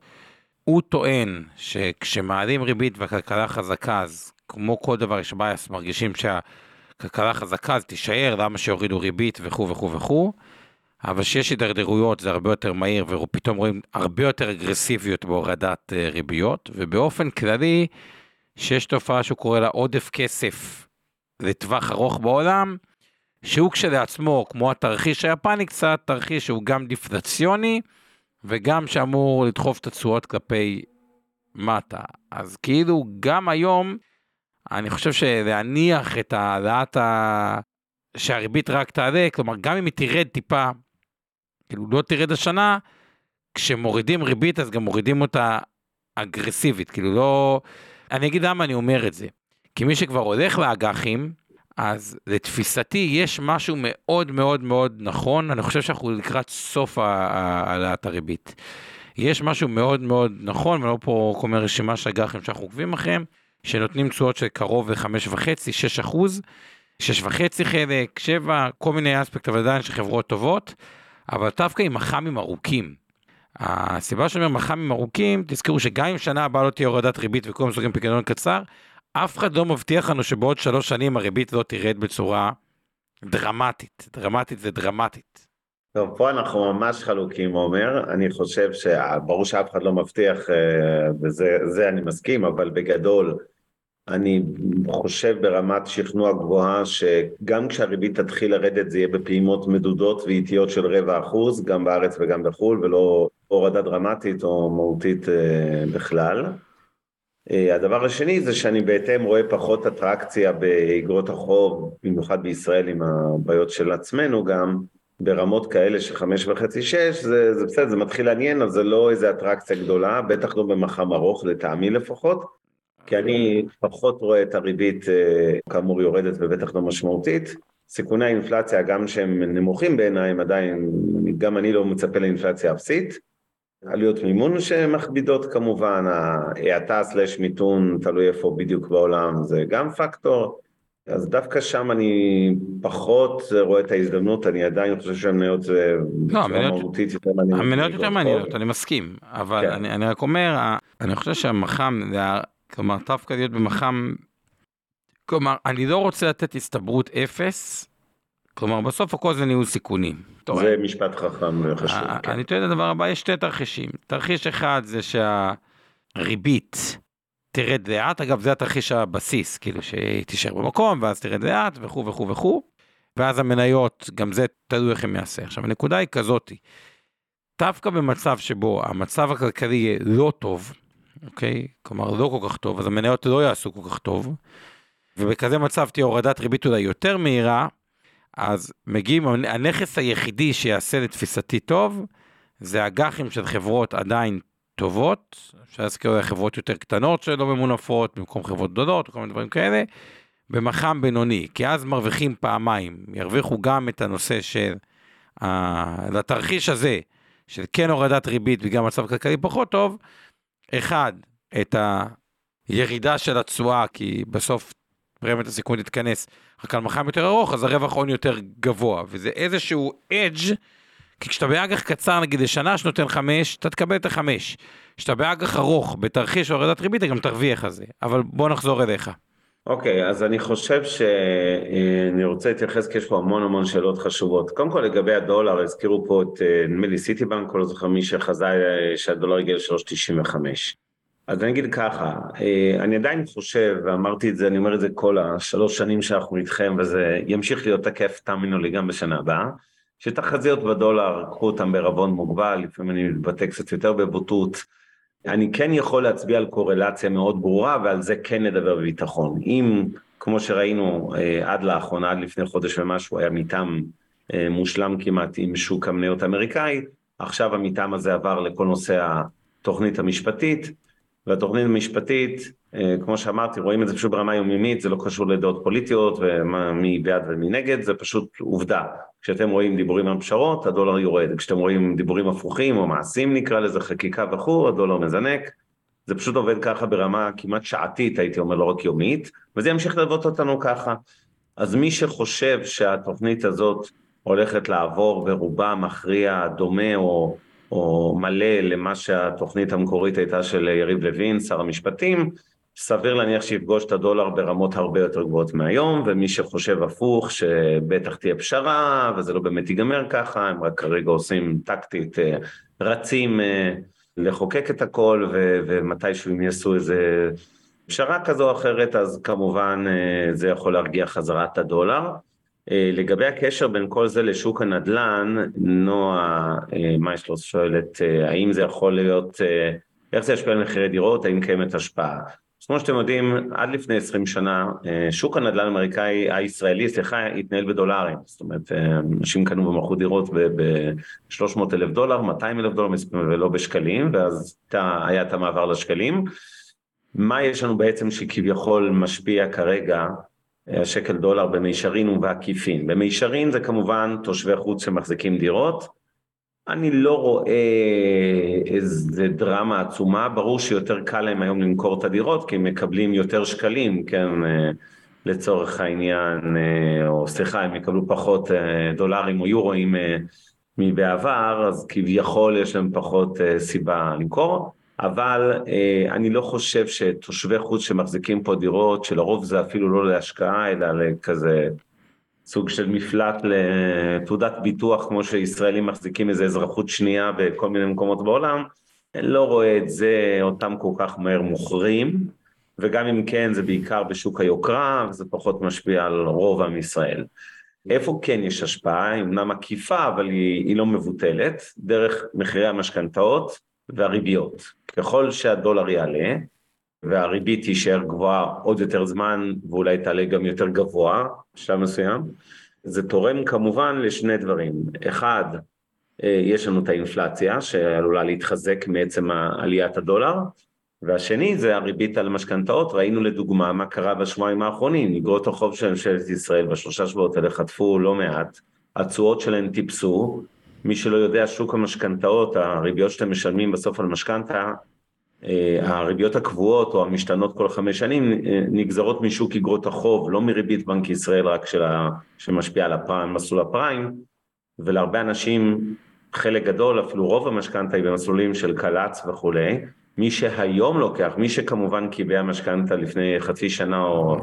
הוא טוען שכשמעלים ריבית והכלכלה חזקה, אז כמו כל דבר יש בייס, מרגישים שהכלכלה חזקה אז תישאר, למה שיורידו ריבית וכו' וכו' וכו', אבל כשיש הידרדרויות זה הרבה יותר מהיר ופתאום רואים הרבה יותר אגרסיביות בהורדת אה, ריביות, ובאופן כללי, שיש תופעה שהוא קורא לה עודף כסף לטווח ארוך בעולם, שהוא כשלעצמו, כמו התרחיש היפני קצת, תרחיש שהוא גם דיפלציוני, וגם שאמור לדחוף את התשואות כלפי מטה. אז כאילו גם היום, אני חושב שלהניח את העלאת ה... שהריבית רק תעלה, כלומר גם אם היא תרד טיפה, כאילו לא תרד השנה, כשמורידים ריבית אז גם מורידים אותה אגרסיבית, כאילו לא... אני אגיד למה אני אומר את זה. כי מי שכבר הולך לאג"חים, אז לתפיסתי יש משהו מאוד מאוד מאוד נכון, אני חושב שאנחנו לקראת סוף העלאת הריבית. יש משהו מאוד מאוד נכון, ולא פה כל מיני רשימה של אג"חים שאנחנו עוקבים אחריהם, שנותנים תשואות של קרוב ל-5.5, 6 אחוז, 6.5 חלק, 7, כל מיני אספקט, אבל עדיין של חברות טובות, אבל דווקא עם מח"מים ארוכים. הסיבה שאני אומר מח"מים ארוכים, תזכרו שגם אם שנה הבאה לא תהיה הורדת ריבית וכולם מסוגלים פיקדון קצר, אף אחד לא מבטיח לנו שבעוד שלוש שנים הריבית לא תרד בצורה דרמטית. דרמטית זה דרמטית. טוב, פה אנחנו ממש חלוקים, עומר. אני חושב שברור שאף אחד לא מבטיח, אה, וזה אני מסכים, אבל בגדול, אני חושב ברמת שכנוע גבוהה שגם כשהריבית תתחיל לרדת זה יהיה בפעימות מדודות ואיטיות של רבע אחוז, גם בארץ וגם בחו"ל, ולא הורדה דרמטית או מהותית אה, בכלל. אה, הדבר השני זה שאני בהתאם רואה פחות אטרקציה באגרות החוב, במיוחד בישראל עם הבעיות של עצמנו גם, ברמות כאלה של חמש וחצי, שש, זה, זה בסדר, זה מתחיל לעניין, אז זה לא איזה אטרקציה גדולה, בטח לא במחם ארוך, לטעמי לפחות, כי אני פחות רואה את הריבית אה, כאמור יורדת ובטח לא משמעותית. סיכוני האינפלציה, גם שהם נמוכים בעיניי, עדיין, גם אני לא מצפה לאינפלציה אפסית. עלויות מימון שמכבידות כמובן, ההאטה סלש מיתון, תלוי איפה בדיוק בעולם, זה גם פקטור. אז דווקא שם אני פחות רואה את ההזדמנות, אני עדיין חושב שהמניות זה לא, המניות יותר מעניינות. המניות יותר מעניינות, אני מסכים, אבל כן. אני, אני רק אומר, אני חושב שהמח"מ, כלומר, דווקא להיות במח"מ, כלומר, אני לא רוצה לתת הסתברות אפס, כלומר, בסוף הכל זה ניהול סיכונים. זה משפט חכם וחשוב. כן. אני טוען לדבר הבא, יש שתי תרחישים. תרחיש אחד זה שהריבית תרד לאט, אגב זה התרחיש הבסיס, כאילו שהיא תישאר במקום ואז תרד לאט וכו' וכו' וכו', ואז המניות, גם זה תלוי איך הם יעשה. עכשיו הנקודה היא כזאתי, דווקא במצב שבו המצב הכלכלי יהיה לא טוב, אוקיי? כלומר לא כל כך טוב, אז המניות לא יעשו כל כך טוב, ובכזה מצב תהיה הורדת ריבית אולי יותר מהירה, אז מגיעים, הנכס היחידי שיעשה לתפיסתי טוב, זה אג"חים של חברות עדיין טובות, אפשר להזכיר חברות יותר קטנות שלא ממונפות, במקום חברות גדולות, כל מיני דברים כאלה, במח"מ בינוני, כי אז מרוויחים פעמיים, ירוויחו גם את הנושא של, uh, לתרחיש הזה, של כן הורדת ריבית בגלל מצב כלכלי פחות טוב, אחד, את הירידה של התשואה, כי בסוף פרמיית הסיכון תתכנס רק על מח"מ יותר ארוך, אז הרווח הון יותר גבוה, וזה איזשהו אדג' כי כשאתה באג"ח קצר נגיד לשנה שנותן חמש, אתה תקבל את החמש. כשאתה באג"ח ארוך בתרחיש הורדת ריבית, אתה גם תרוויח על זה. אבל בוא נחזור אליך. אוקיי, okay, אז אני חושב שאני רוצה להתייחס כי יש פה המון המון שאלות חשובות. קודם כל לגבי הדולר, הזכירו פה את אה, נדמה לי סיטי בנק, כל זוכר מי שחזה אה, שהדולר הגיע ל-3.95. אז אני אגיד ככה, אה, אני עדיין חושב, ואמרתי את זה, אני אומר את זה כל השלוש שנים שאנחנו איתכם, וזה ימשיך להיות תקף, תאמינו לי, גם בשנה הבאה. שתחזיות בדולר, קחו אותם בערבון מוגבל, לפעמים אני מתבטא קצת יותר בבוטות. אני כן יכול להצביע על קורלציה מאוד ברורה, ועל זה כן נדבר בביטחון. אם, כמו שראינו אה, עד לאחרונה, עד לפני חודש ומשהו, היה מתאם אה, מושלם כמעט עם שוק המניות האמריקאי, עכשיו המתאם הזה עבר לכל נושא התוכנית המשפטית, והתוכנית המשפטית, אה, כמו שאמרתי, רואים את זה פשוט ברמה יומיומית, זה לא קשור לדעות פוליטיות ומי בעד ומי נגד, זה פשוט עובדה. כשאתם רואים דיבורים על פשרות, הדולר יורד, כשאתם רואים דיבורים הפוכים או מעשים נקרא לזה, חקיקה וכו', הדולר מזנק. זה פשוט עובד ככה ברמה כמעט שעתית, הייתי אומר, לא רק יומית, וזה ימשיך ללוות אותנו ככה. אז מי שחושב שהתוכנית הזאת הולכת לעבור ברובה מכריע דומה או או מלא למה שהתוכנית המקורית הייתה של יריב לוין, שר המשפטים, סביר להניח שיפגוש את הדולר ברמות הרבה יותר גבוהות מהיום, ומי שחושב הפוך, שבטח תהיה פשרה, וזה לא באמת ייגמר ככה, הם רק כרגע עושים טקטית, אה, רצים אה, לחוקק את הכל, ו- ומתישהו הם יעשו איזה פשרה כזו או אחרת, אז כמובן אה, זה יכול להרגיע חזרה את הדולר. אה, לגבי הקשר בין כל זה לשוק הנדל"ן, נועה אה, מיישלוס שואלת אה, האם זה יכול להיות, איך זה ישפיע על מחירי דירות, האם קיימת השפעה. אז כמו שאתם יודעים, עד לפני 20 שנה, שוק הנדל"ן האמריקאי, הישראלי, סליחה, התנהל בדולרים. זאת אומרת, אנשים קנו ומכרו דירות ב-300 אלף דולר, 200 אלף דולר ולא בשקלים, ואז היה את המעבר לשקלים. מה יש לנו בעצם שכביכול משפיע כרגע השקל דולר במישרין ובעקיפין. במישרין זה כמובן תושבי חוץ שמחזיקים דירות. אני לא רואה איזה דרמה עצומה, ברור שיותר קל להם היום למכור את הדירות כי הם מקבלים יותר שקלים, כן, לצורך העניין, או סליחה, הם יקבלו פחות דולרים או יורואים מבעבר, אז כביכול יש להם פחות סיבה למכור. אבל אה, אני לא חושב שתושבי חוץ שמחזיקים פה דירות, שלרוב זה אפילו לא להשקעה, אלא לכזה סוג של מפלט לתעודת ביטוח, כמו שישראלים מחזיקים איזה אזרחות שנייה בכל מיני מקומות בעולם, אני לא רואה את זה, אותם כל כך מהר מוכרים, וגם אם כן, זה בעיקר בשוק היוקרה, וזה פחות משפיע על רוב עם ישראל. איפה כן יש השפעה, היא אמנם עקיפה, אבל היא, היא לא מבוטלת, דרך מחירי המשכנתאות והריביות. ככל שהדולר יעלה והריבית תישאר גבוהה עוד יותר זמן ואולי תעלה גם יותר גבוה בשלב מסוים, זה תורם כמובן לשני דברים. אחד, אה, יש לנו את האינפלציה שעלולה להתחזק מעצם עליית הדולר, והשני זה הריבית על משכנתאות, ראינו לדוגמה מה קרה בשבועיים האחרונים, אגרות החוב של ממשלת ישראל בשלושה שבועות האלה חטפו לא מעט, התשואות שלהן טיפסו, מי שלא יודע, שוק המשכנתאות, הריביות שאתם משלמים בסוף על משכנתה, אה, הריביות הקבועות או המשתנות כל חמש שנים אה, נגזרות משוק אגרות החוב, לא מריבית בנק ישראל רק של ה... שמשפיע על הפריים, מסלול הפריים, ולהרבה אנשים, חלק גדול, אפילו רוב המשכנתה היא במסלולים של קל"צ וכולי, מי שהיום לוקח, מי שכמובן קיבע משכנתה לפני חצי שנה או...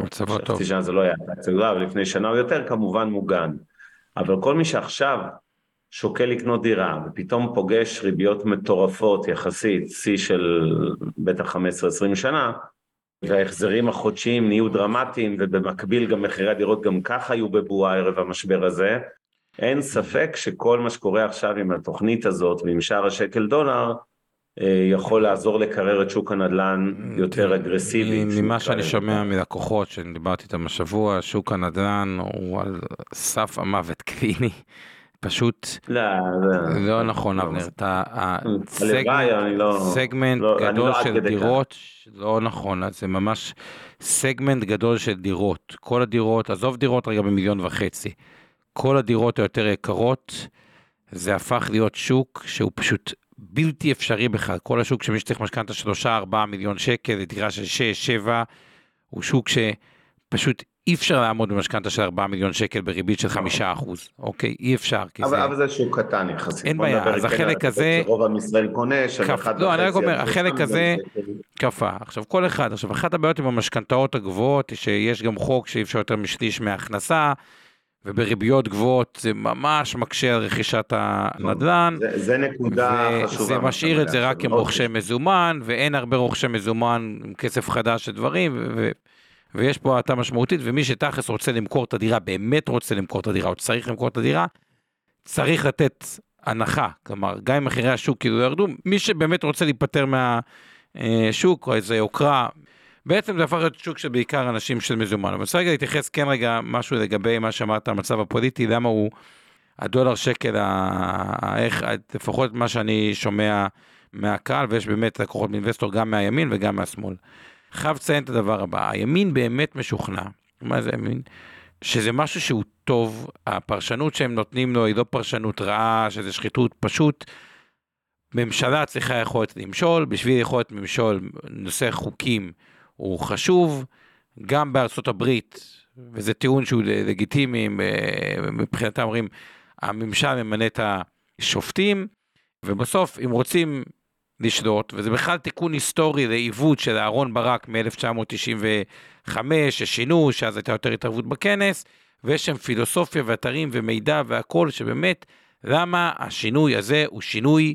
חצי שנה זה לא היה אבל לפני שנה או יותר, כמובן מוגן. אבל כל מי שעכשיו שוקל לקנות דירה ופתאום פוגש ריביות מטורפות יחסית, שיא של בטח 15-20 שנה, וההחזרים החודשיים נהיו דרמטיים ובמקביל גם מחירי הדירות גם ככה היו בבועה ערב המשבר הזה, אין ספק שכל מה שקורה עכשיו עם התוכנית הזאת ועם שער השקל דולר אה, יכול לעזור לקרר את שוק הנדל"ן יותר אגרסיבי. ממה שאני שומע מלקוחות שדיברתי איתם השבוע, שוק הנדל"ן הוא על סף המוות *laughs* קליני. פשוט לא, לא, לא נכון אבנר, אתה סגמנט גדול של דירות, לא נכון, זה ממש סגמנט גדול של דירות, כל הדירות, עזוב דירות רגע במיליון וחצי, כל הדירות היותר יקרות, זה הפך להיות שוק שהוא פשוט בלתי אפשרי בכלל, כל השוק שמי שצריך משכנתה שלושה ארבעה מיליון שקל, דירה של שש שבע, הוא שוק שפשוט אי אפשר לעמוד במשכנתה של 4 מיליון שקל בריבית של 5 אחוז, אוקיי? אי אפשר. אבל, זה... אבל זה שוק קטן יחסית. אין בעיה, אז החלק הזה... רוב עם ישראל קונה, כפ... לא, אני רק אומר, החלק הזה קפא. עכשיו, כל אחד, עכשיו, אחת הבעיות עם המשכנתאות הגבוהות, שיש גם חוק שאי אפשר יותר משליש מההכנסה, ובריביות גבוהות זה ממש מקשה על רכישת הנדל"ן. זה, זה נקודה חשובה. וזה משאיר את זה רק עם רוכשי מזומן, ואין הרבה רוכשי מזומן עם כסף חדש לדברים, ו... ויש פה האטה משמעותית, ומי שתכלס רוצה למכור את הדירה, באמת רוצה למכור את הדירה, או צריך למכור את הדירה, צריך לתת הנחה, כלומר, גם אם מחירי השוק כאילו ירדו, מי שבאמת רוצה להיפטר מהשוק, או איזה יוקרה, בעצם זה הפך להיות שוק של בעיקר אנשים של מזומן. אבל אני רוצה רגע להתייחס כן רגע משהו לגבי מה שאמרת, המצב הפוליטי, למה הוא, הדולר שקל, איך, לפחות מה שאני שומע מהקהל, ויש באמת לקוחות מאינבסטור גם מהימין וגם מהשמאל. חייב לציין את הדבר הבא, הימין באמת משוכנע, מה זה ימין? שזה משהו שהוא טוב, הפרשנות שהם נותנים לו היא לא פרשנות רעה, שזה שחיתות, פשוט ממשלה צריכה יכולת למשול, בשביל יכולת למשול נושא חוקים הוא חשוב, גם בארצות הברית, וזה טיעון שהוא לגיטימי, מבחינתם אומרים, הממשל ממנה את השופטים, ובסוף אם רוצים לשלוט, וזה בכלל תיקון היסטורי לעיוות של אהרון ברק מ-1995, ששינו, שאז הייתה יותר התערבות בכנס, ויש שם פילוסופיה ואתרים ומידע והכל, שבאמת, למה השינוי הזה הוא שינוי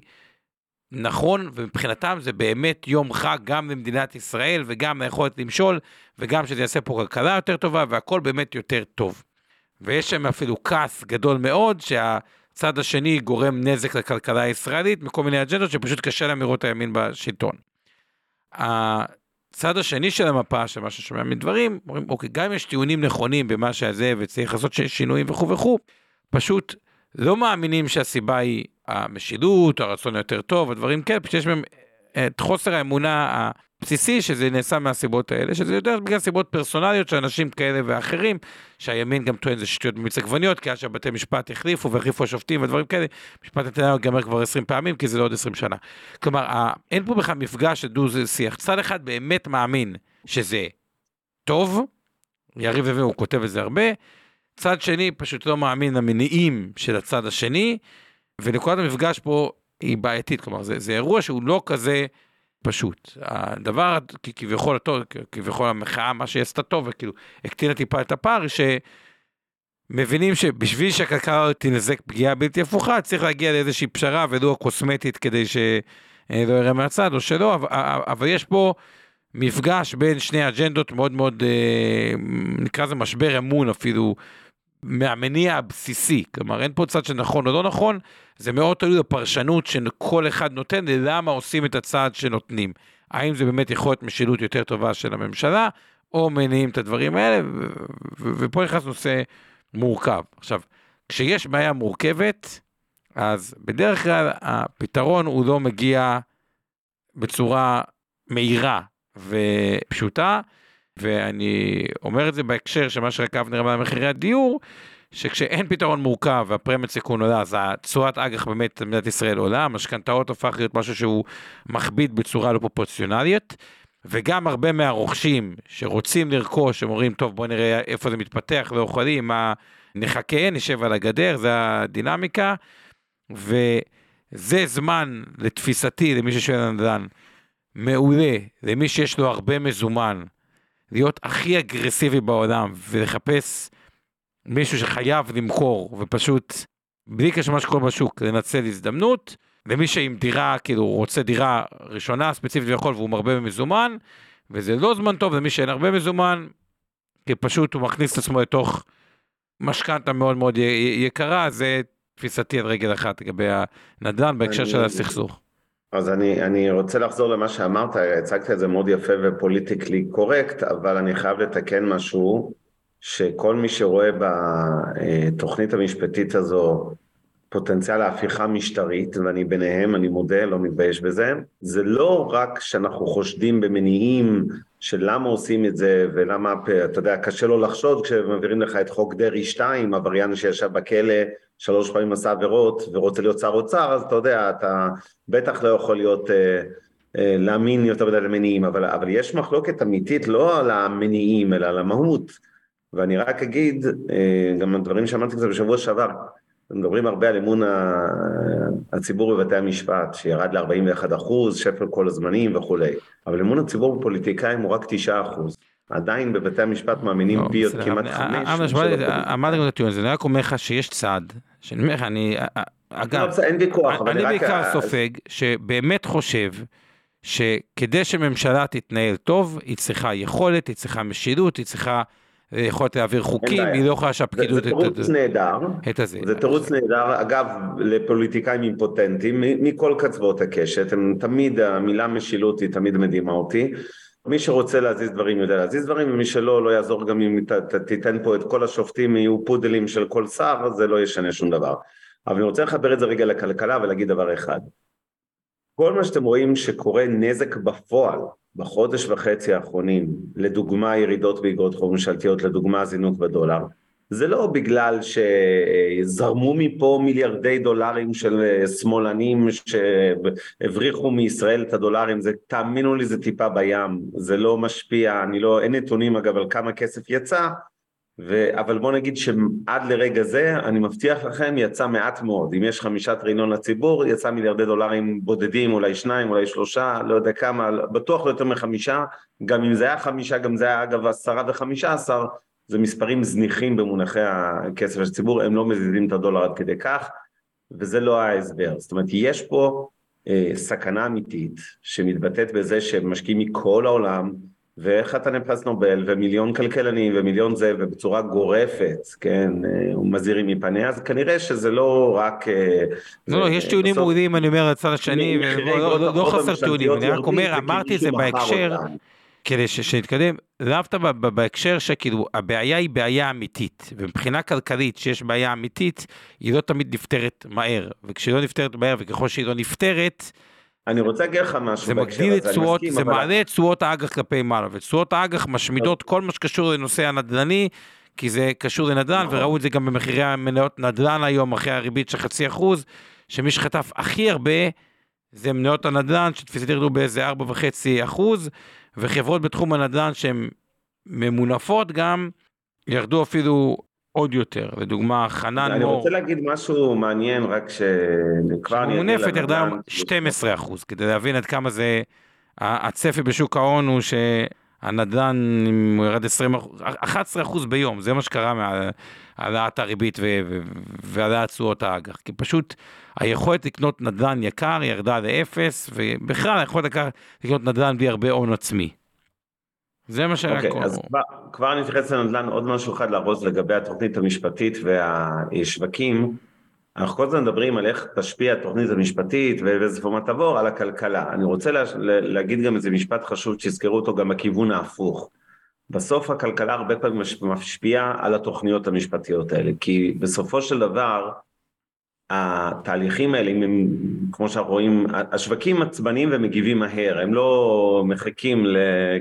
נכון, ומבחינתם זה באמת יום חג גם למדינת ישראל, וגם היכולת למשול, וגם שזה יעשה פה כלכלה יותר טובה, והכל באמת יותר טוב. ויש שם אפילו כעס גדול מאוד, שה... הצד השני גורם נזק לכלכלה הישראלית מכל מיני אג'נדות שפשוט קשה להם לראות הימין בשלטון. הצד השני של המפה, של מה ששומע מדברים, אומרים, אוקיי, גם אם יש טיעונים נכונים במה שזה וצריך לעשות שינויים וכו' וכו', פשוט לא מאמינים שהסיבה היא המשילות, הרצון היותר טוב, הדברים כאלה, פשוט יש בהם את חוסר האמונה בסיסי שזה נעשה מהסיבות האלה, שזה יותר בגלל סיבות פרסונליות של אנשים כאלה ואחרים, שהימין גם טוען זה שטויות במיץ עגבניות, כי אז שהבתי משפט החליפו והחליפו השופטים ודברים כאלה, משפט נתניהו ייגמר כבר 20 פעמים, כי זה לא עוד 20 שנה. כלומר, אין פה בכלל מפגש של דו שיח. צד אחד באמת מאמין שזה טוב, יריב לוין הוא כותב את זה הרבה, צד שני פשוט לא מאמין למניעים של הצד השני, ונקודת המפגש פה היא בעייתית, כלומר זה, זה אירוע שהוא לא כזה פשוט. הדבר כביכול כביכול המחאה, מה שהיא עשתה טוב, וכאילו הקטינה טיפה את הפער, שמבינים שבשביל שהכלכלה תנזק פגיעה בלתי הפוכה, צריך להגיע לאיזושהי פשרה ולו הקוסמטית כדי שלא יראה מהצד או שלא, אבל, אבל יש פה מפגש בין שני אג'נדות מאוד מאוד, אה, נקרא לזה משבר אמון אפילו, מהמניע הבסיסי, כלומר אין פה צד של נכון או לא נכון, זה מאוד תלוי בפרשנות שכל אחד נותן ללמה עושים את הצעד שנותנים. האם זה באמת יכול להיות משילות יותר טובה של הממשלה, או מניעים את הדברים האלה, ופה נכנס נושא מורכב. עכשיו, כשיש בעיה מורכבת, אז בדרך כלל הפתרון הוא לא מגיע בצורה מהירה ופשוטה, ואני אומר את זה בהקשר של מה שרק אבנר אמר מחירי הדיור, שכשאין פתרון מורכב והפרמיית סיכון עולה, אז תשואת אג"ח באמת במדינת ישראל עולה, המשכנתאות הופך להיות משהו שהוא מכביד בצורה לא פרופורציונלית, וגם הרבה מהרוכשים שרוצים לרכוש, הם אומרים, טוב, בוא נראה איפה זה מתפתח, לא יכולים, מה, נחכה, נשב על הגדר, זה הדינמיקה, וזה זמן, לתפיסתי, למי ששואל על נדל"ן, מעולה, למי שיש לו הרבה מזומן, להיות הכי אגרסיבי בעולם ולחפש מישהו שחייב למכור ופשוט בלי קשר למה שקורה בשוק לנצל הזדמנות למי שעם דירה כאילו רוצה דירה ראשונה ספציפית ויכול והוא מרבה במזומן וזה לא זמן טוב למי שאין הרבה מזומן כי פשוט הוא מכניס את עצמו לתוך משכנתה מאוד מאוד יקרה זה תפיסתי על רגל אחת לגבי הנדל"ן בהקשר של הסכסוך. אז אני, אני רוצה לחזור למה שאמרת, הצגת את זה מאוד יפה ופוליטיקלי קורקט, אבל אני חייב לתקן משהו, שכל מי שרואה בתוכנית המשפטית הזו פוטנציאל להפיכה משטרית, ואני ביניהם, אני מודה, לא מתבייש בזה, זה לא רק שאנחנו חושדים במניעים של למה עושים את זה ולמה, אתה יודע, קשה לו לחשוד כשמעבירים לך את חוק דרעי 2, עבריין שישב בכלא שלוש פעמים עשה עבירות ורוצה להיות שר אוצר, אז אתה יודע, אתה בטח לא יכול להיות, אה, אה, להאמין יותר מדי למניעים, אבל, אבל יש מחלוקת אמיתית לא על המניעים אלא על המהות, ואני רק אגיד, אה, גם הדברים שאמרתי קצת בשבוע שעבר, מדברים הרבה על אמון הציבור בבתי המשפט, שירד ל-41 אחוז, שפל כל הזמנים וכולי, אבל אמון הציבור בפוליטיקאים הוא רק 9 אחוז. עדיין בבתי המשפט מאמינים לא, בי עוד כמעט חמש. אמרתי גם את הטיעון הזה, אני רק אומר לך שיש צד, שאני אומר לך, אני, אגב, אין ויכוח, אני בעיקר סופג, שבאמת חושב שכדי שממשלה תתנהל טוב, היא צריכה יכולת, היא צריכה משילות, היא צריכה יכולת להעביר חוקים, היא לא יכולה שהפקידות... זה תירוץ נהדר, זה תירוץ נהדר, אגב, לפוליטיקאים אימפוטנטים, מכל קצוות הקשת, הם תמיד, המילה משילות היא תמיד מדהימה אותי. מי שרוצה להזיז דברים יודע להזיז דברים, ומי שלא, לא יעזור גם אם ת, תיתן פה את כל השופטים יהיו פודלים של כל שר, זה לא ישנה שום דבר. אבל אני רוצה לחבר את זה רגע לכלכלה ולהגיד דבר אחד. כל מה שאתם רואים שקורה נזק בפועל בחודש וחצי האחרונים, לדוגמה ירידות באגרות חוב ממשלתיות, לדוגמה זינוק בדולר, זה לא בגלל שזרמו מפה מיליארדי דולרים של אה, שמאלנים שהבריחו מישראל את הדולרים, זה, תאמינו לי זה טיפה בים, זה לא משפיע, אני לא, אין נתונים אגב על כמה כסף יצא, ו, אבל בוא נגיד שעד לרגע זה, אני מבטיח לכם, יצא מעט מאוד. אם יש חמישה טריליון לציבור, יצא מיליארדי דולרים בודדים, אולי שניים, אולי שלושה, לא יודע כמה, בטוח לא יותר מחמישה. גם אם זה היה חמישה, גם זה היה אגב עשרה וחמישה עשר, זה מספרים זניחים במונחי הכסף של הציבור, הם לא מזיזים את הדולר עד כדי כך, וזה לא ההסבר. זאת אומרת, יש פה אה, סכנה אמיתית שמתבטאת בזה שמשקיעים מכל העולם, וחתני פרס נובל ומיליון כלכלנים ומיליון זה ובצורה גורפת, כן, אה, מזהירים מפניה, אז כנראה שזה לא רק... אה, לא, לא, יש טיעונים מורידים, אני אומר, הצד השני, לא, לא חסר טיעונים, אני רק אומר, אמרתי את זה בהקשר, כדי שנתקדם, דווקא בהקשר שכאילו הבעיה היא בעיה אמיתית, ומבחינה כלכלית שיש בעיה אמיתית, היא לא תמיד נפתרת מהר, וכשהיא לא נפתרת מהר וככל שהיא לא נפתרת, אני רוצה להגיד לך משהו זה מגדיל את תשואות, זה אבל... מעלה את תשואות האג"ח כלפי מעלה, ותשואות האג"ח משמידות כל מה שקשור לנושא הנדל"ני, כי זה קשור לנדל"ן, נכון. וראו את זה גם במחירי המניות נדל"ן היום, אחרי הריבית של חצי אחוז, שמי שחטף הכי הרבה זה מניות הנדל"ן, שתפיסתי ירדו באיזה 4.5 אחוז, וחברות בתחום הנדל"ן שהן ממונפות גם, ירדו אפילו עוד יותר. לדוגמה, חנן אני מור... אני רוצה להגיד משהו מעניין, רק שכבר אני... שמונפת ירדה 12 אחוז, כדי להבין עד כמה זה... הצפי בשוק ההון הוא שהנדל"ן, אם הוא ירד 20 אחוז, 11 אחוז ביום, זה מה שקרה מהעלאת הריבית והעלאת תשואות האג"ח. כי פשוט היכולת לקנות נדל"ן יקר ירדה לאפס, ובכלל היכולת לקנות נדל"ן בלי הרבה הון עצמי. זה מה שהיה okay, אוקיי, אז כבר, כבר אני אתייחס לנדל"ן עוד משהו אחד לארוז לגבי התוכנית המשפטית והשווקים. אנחנו כל הזמן מדברים על איך תשפיע התוכנית המשפטית ואיזה פורמט תעבור על הכלכלה. אני רוצה לה, להגיד גם איזה משפט חשוב שיזכרו אותו גם בכיוון ההפוך. בסוף הכלכלה הרבה פעמים משפיעה על התוכניות המשפטיות האלה, כי בסופו של דבר התהליכים האלה, אם הם, כמו שאנחנו רואים, השווקים עצבניים ומגיבים מהר, הם לא מחכים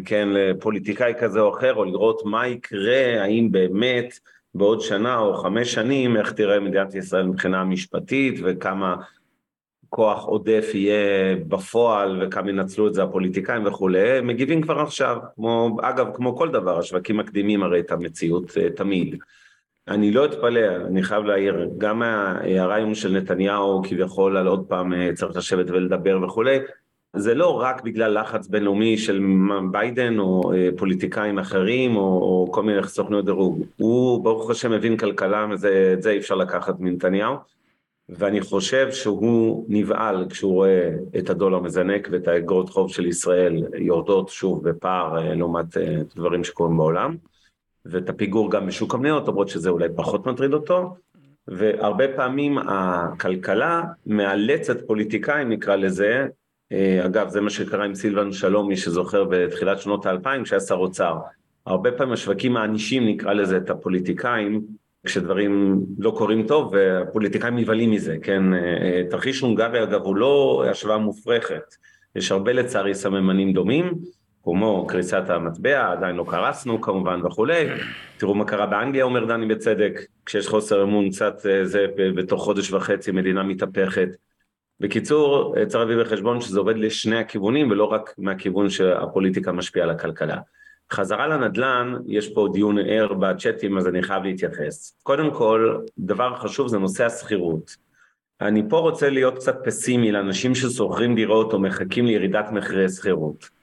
כן, לפוליטיקאי כזה או אחר, או לראות מה יקרה, האם באמת בעוד שנה או חמש שנים, איך תראה מדינת ישראל מבחינה משפטית, וכמה כוח עודף יהיה בפועל, וכמה ינצלו את זה הפוליטיקאים וכולי, הם מגיבים כבר עכשיו, כמו, אגב, כמו כל דבר, השווקים מקדימים הרי את המציאות אה, תמיד. אני לא אתפלא, אני חייב להעיר, גם הרעיון של נתניהו כביכול על עוד פעם אה, צריך לשבת ולדבר וכולי, זה לא רק בגלל לחץ בינלאומי של ביידן או אה, פוליטיקאים אחרים או, או כל מיני סוכנויות דירוג, הוא ברוך השם מבין כלכלה ואת זה אי אפשר לקחת מנתניהו ואני חושב שהוא נבהל כשהוא רואה את הדולר מזנק ואת האגרות חוב של ישראל יורדות שוב בפער אה, לעומת דברים שקורים בעולם ואת הפיגור גם בשוק המניות, למרות שזה אולי פחות מטריד אותו, והרבה פעמים הכלכלה מאלצת פוליטיקאים נקרא לזה, אה, אגב זה מה שקרה עם סילבן שלום, מי שזוכר בתחילת שנות האלפיים כשהיה שר אוצר, הרבה פעמים השווקים מענישים נקרא לזה את הפוליטיקאים כשדברים לא קורים טוב והפוליטיקאים נבהלים מזה, כן, אה, אה, תרחיש הונגריה אגב הוא לא השוואה מופרכת, יש הרבה לצערי סממנים דומים כמו קריסת המטבע, עדיין לא קרסנו כמובן וכולי, תראו מה קרה באנגליה אומר דני בצדק, כשיש חוסר אמון קצת אה, זה בתוך חודש וחצי מדינה מתהפכת. בקיצור, אה, צריך להביא בחשבון שזה עובד לשני הכיוונים ולא רק מהכיוון שהפוליטיקה משפיעה על הכלכלה. חזרה לנדל"ן, יש פה דיון ער בצ'אטים אז אני חייב להתייחס. קודם כל, דבר חשוב זה נושא השכירות. אני פה רוצה להיות קצת פסימי לאנשים ששוכרים דירות או מחכים לירידת מחירי שכירות.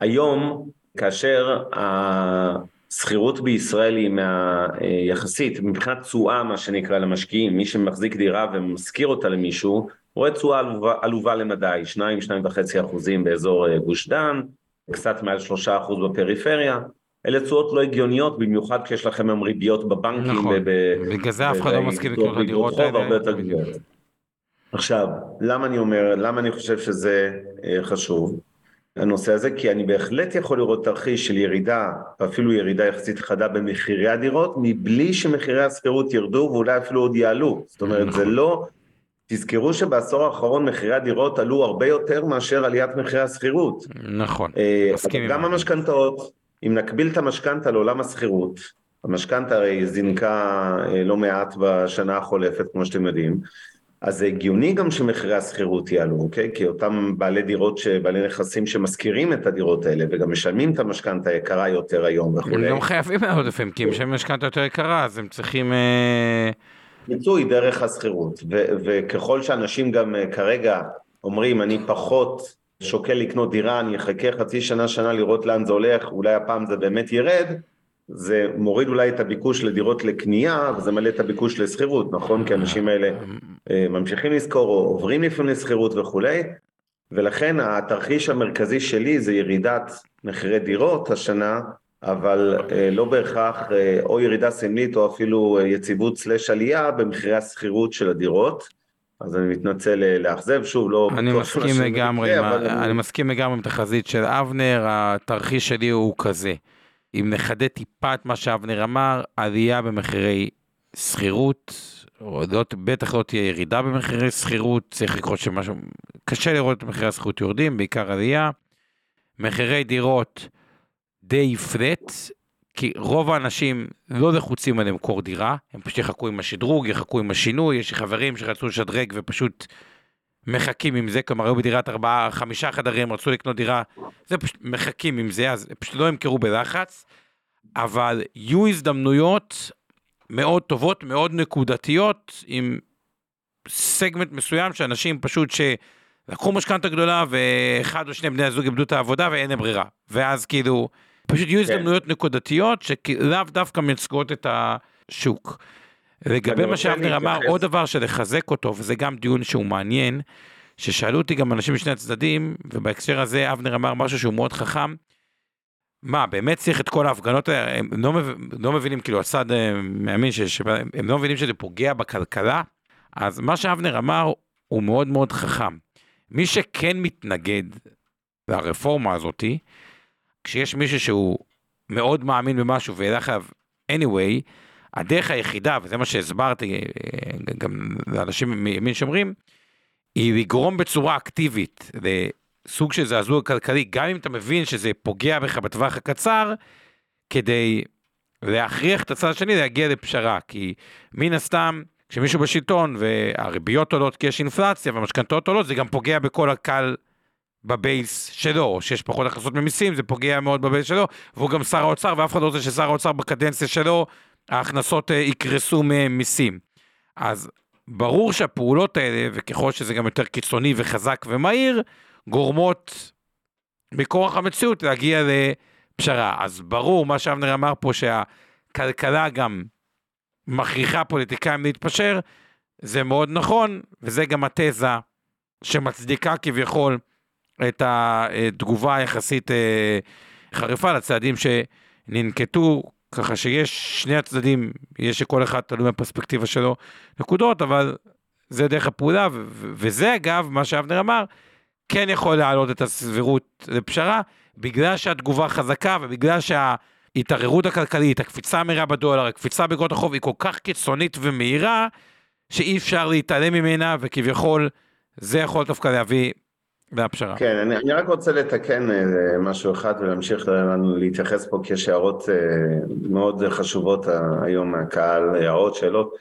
היום, כאשר השכירות בישראל היא מה, יחסית, מבחינת תשואה מה שנקרא למשקיעים, מי שמחזיק דירה ומשכיר אותה למישהו, רואה תשואה עלובה, עלובה למדי, 2-2.5 אחוזים באזור אה, גוש דן, קצת מעל 3 אחוז בפריפריה, אלה תשואות לא הגיוניות, במיוחד כשיש לכם היום ריביות בבנקים. נכון, בגלל זה אף אחד לא מסכים לקנות את הדירות האלה. עכשיו, למה אני אומר, למה אני חושב שזה אה, חשוב? הנושא הזה, כי אני בהחלט יכול לראות תרחיש של ירידה, אפילו ירידה יחסית חדה במחירי הדירות, מבלי שמחירי השכירות ירדו ואולי אפילו עוד יעלו. זאת אומרת, זה לא... תזכרו שבעשור האחרון מחירי הדירות עלו הרבה יותר מאשר עליית מחירי השכירות. נכון, אה, מסכים גם המשכנתאות, אם נקביל את המשכנתה לעולם השכירות, המשכנתה הרי זינקה אה, לא מעט בשנה החולפת, כמו שאתם יודעים, אז זה הגיוני גם שמחירי השכירות יעלו, אוקיי? כי אותם בעלי דירות, בעלי נכסים שמשכירים את הדירות האלה וגם משלמים את המשכנתה היקרה יותר היום וכולי. הם גם חייבים מאוד לפעמים, כי אם משלמים משכנתה יותר יקרה אז הם צריכים... אה, מיצוי דרך השכירות, וככל שאנשים גם אה, כרגע אומרים אני פחות שוקל לקנות דירה, אני אחכה חצי שנה, שנה לראות לאן זה הולך, אולי הפעם זה באמת ירד, זה מוריד אולי את הביקוש לדירות לקנייה, וזה מלא את הביקוש לשכירות, נכון? כי האנשים האלה אה, ממשיכים לשכור או עוברים לפעמים לשכירות וכולי, ולכן התרחיש המרכזי שלי זה ירידת מחירי דירות השנה, אבל אה, לא בהכרח אה, או ירידה סמלית או אפילו יציבות סלש עלייה במחירי השכירות של הדירות. אז אני מתנצל לאכזב, שוב, לא... אני מסכים לגמרי, אני מסכים לגמרי עם תחזית של אבנר, התרחיש שלי הוא כזה. אם נחדד טיפה את מה שאבנר אמר, עלייה במחירי שכירות, לא, בטח לא תהיה ירידה במחירי שכירות, צריך לקרות שמשהו קשה לראות את מחירי השכירות יורדים, בעיקר עלייה. מחירי דירות די פלט, כי רוב האנשים לא לחוצים על למכור דירה, הם פשוט יחכו עם השדרוג, יחכו עם השינוי, יש חברים שרצו לשדרג ופשוט מחכים עם זה, כלומר היו בדירת ארבעה, חמישה חדרים, רצו לקנות דירה, זה פשוט מחכים עם זה, אז פשוט לא ימכרו בלחץ, אבל יהיו הזדמנויות מאוד טובות, מאוד נקודתיות, עם סגמנט מסוים שאנשים פשוט שלקחו משכנתה גדולה ואחד או שני בני הזוג איבדו את העבודה ואין להם ברירה. ואז כאילו, פשוט יהיו כן. הזדמנויות נקודתיות שלאו דווקא מייצגות את השוק. לגבי מה שאבנר אמר, עוד דבר שלחזק אותו, וזה גם דיון שהוא מעניין, ששאלו אותי גם אנשים משני הצדדים, ובהקשר הזה אבנר אמר משהו שהוא מאוד חכם. מה, באמת צריך את כל ההפגנות האלה? הם לא, מב... לא מבינים, כאילו, הצד אה, מאמין, ש... הם לא מבינים שזה פוגע בכלכלה? אז מה שאבנר אמר הוא מאוד מאוד חכם. מי שכן מתנגד לרפורמה הזאתי, כשיש מישהו שהוא מאוד מאמין במשהו וילך אליו anyway, הדרך היחידה, וזה מה שהסברתי אה, גם לאנשים מימין שאומרים, היא לגרום בצורה אקטיבית לסוג של זעזוע כלכלי, גם אם אתה מבין שזה פוגע בך בטווח הקצר, כדי להכריח את הצד השני להגיע לפשרה, כי מן הסתם, כשמישהו בשלטון והריביות עולות כי יש אינפלציה והמשכנתאות עולות, זה גם פוגע בכל הקל בבייס שלו, או שיש פחות הכנסות ממיסים, זה פוגע מאוד בבייס שלו, והוא גם שר האוצר, ואף אחד לא רוצה ששר האוצר בקדנציה שלו, ההכנסות אה, יקרסו ממיסים. אז ברור שהפעולות האלה, וככל שזה גם יותר קיצוני וחזק ומהיר, גורמות מכורח המציאות להגיע לפשרה. אז ברור, מה שאבנר אמר פה, שהכלכלה גם מכריחה פוליטיקאים להתפשר, זה מאוד נכון, וזה גם התזה שמצדיקה כביכול את התגובה היחסית אה, חריפה לצעדים שננקטו, ככה שיש שני הצדדים, יש שכל אחד תלוי בפרספקטיבה שלו נקודות, אבל זה דרך הפעולה, וזה אגב, מה שאבנר אמר, כן יכול להעלות את הסבירות לפשרה, בגלל שהתגובה חזקה ובגלל שההתערערות הכלכלית, הקפיצה המהירה בדולר, הקפיצה בגרות החוב היא כל כך קיצונית ומהירה, שאי אפשר להתעלם ממנה, וכביכול זה יכול דווקא להביא והפשרה. כן, אני, אני רק רוצה לתקן אה, משהו אחד ולהמשיך להתייחס פה כי יש הערות אה, מאוד חשובות אה, היום מהקהל, הערות, שאלות.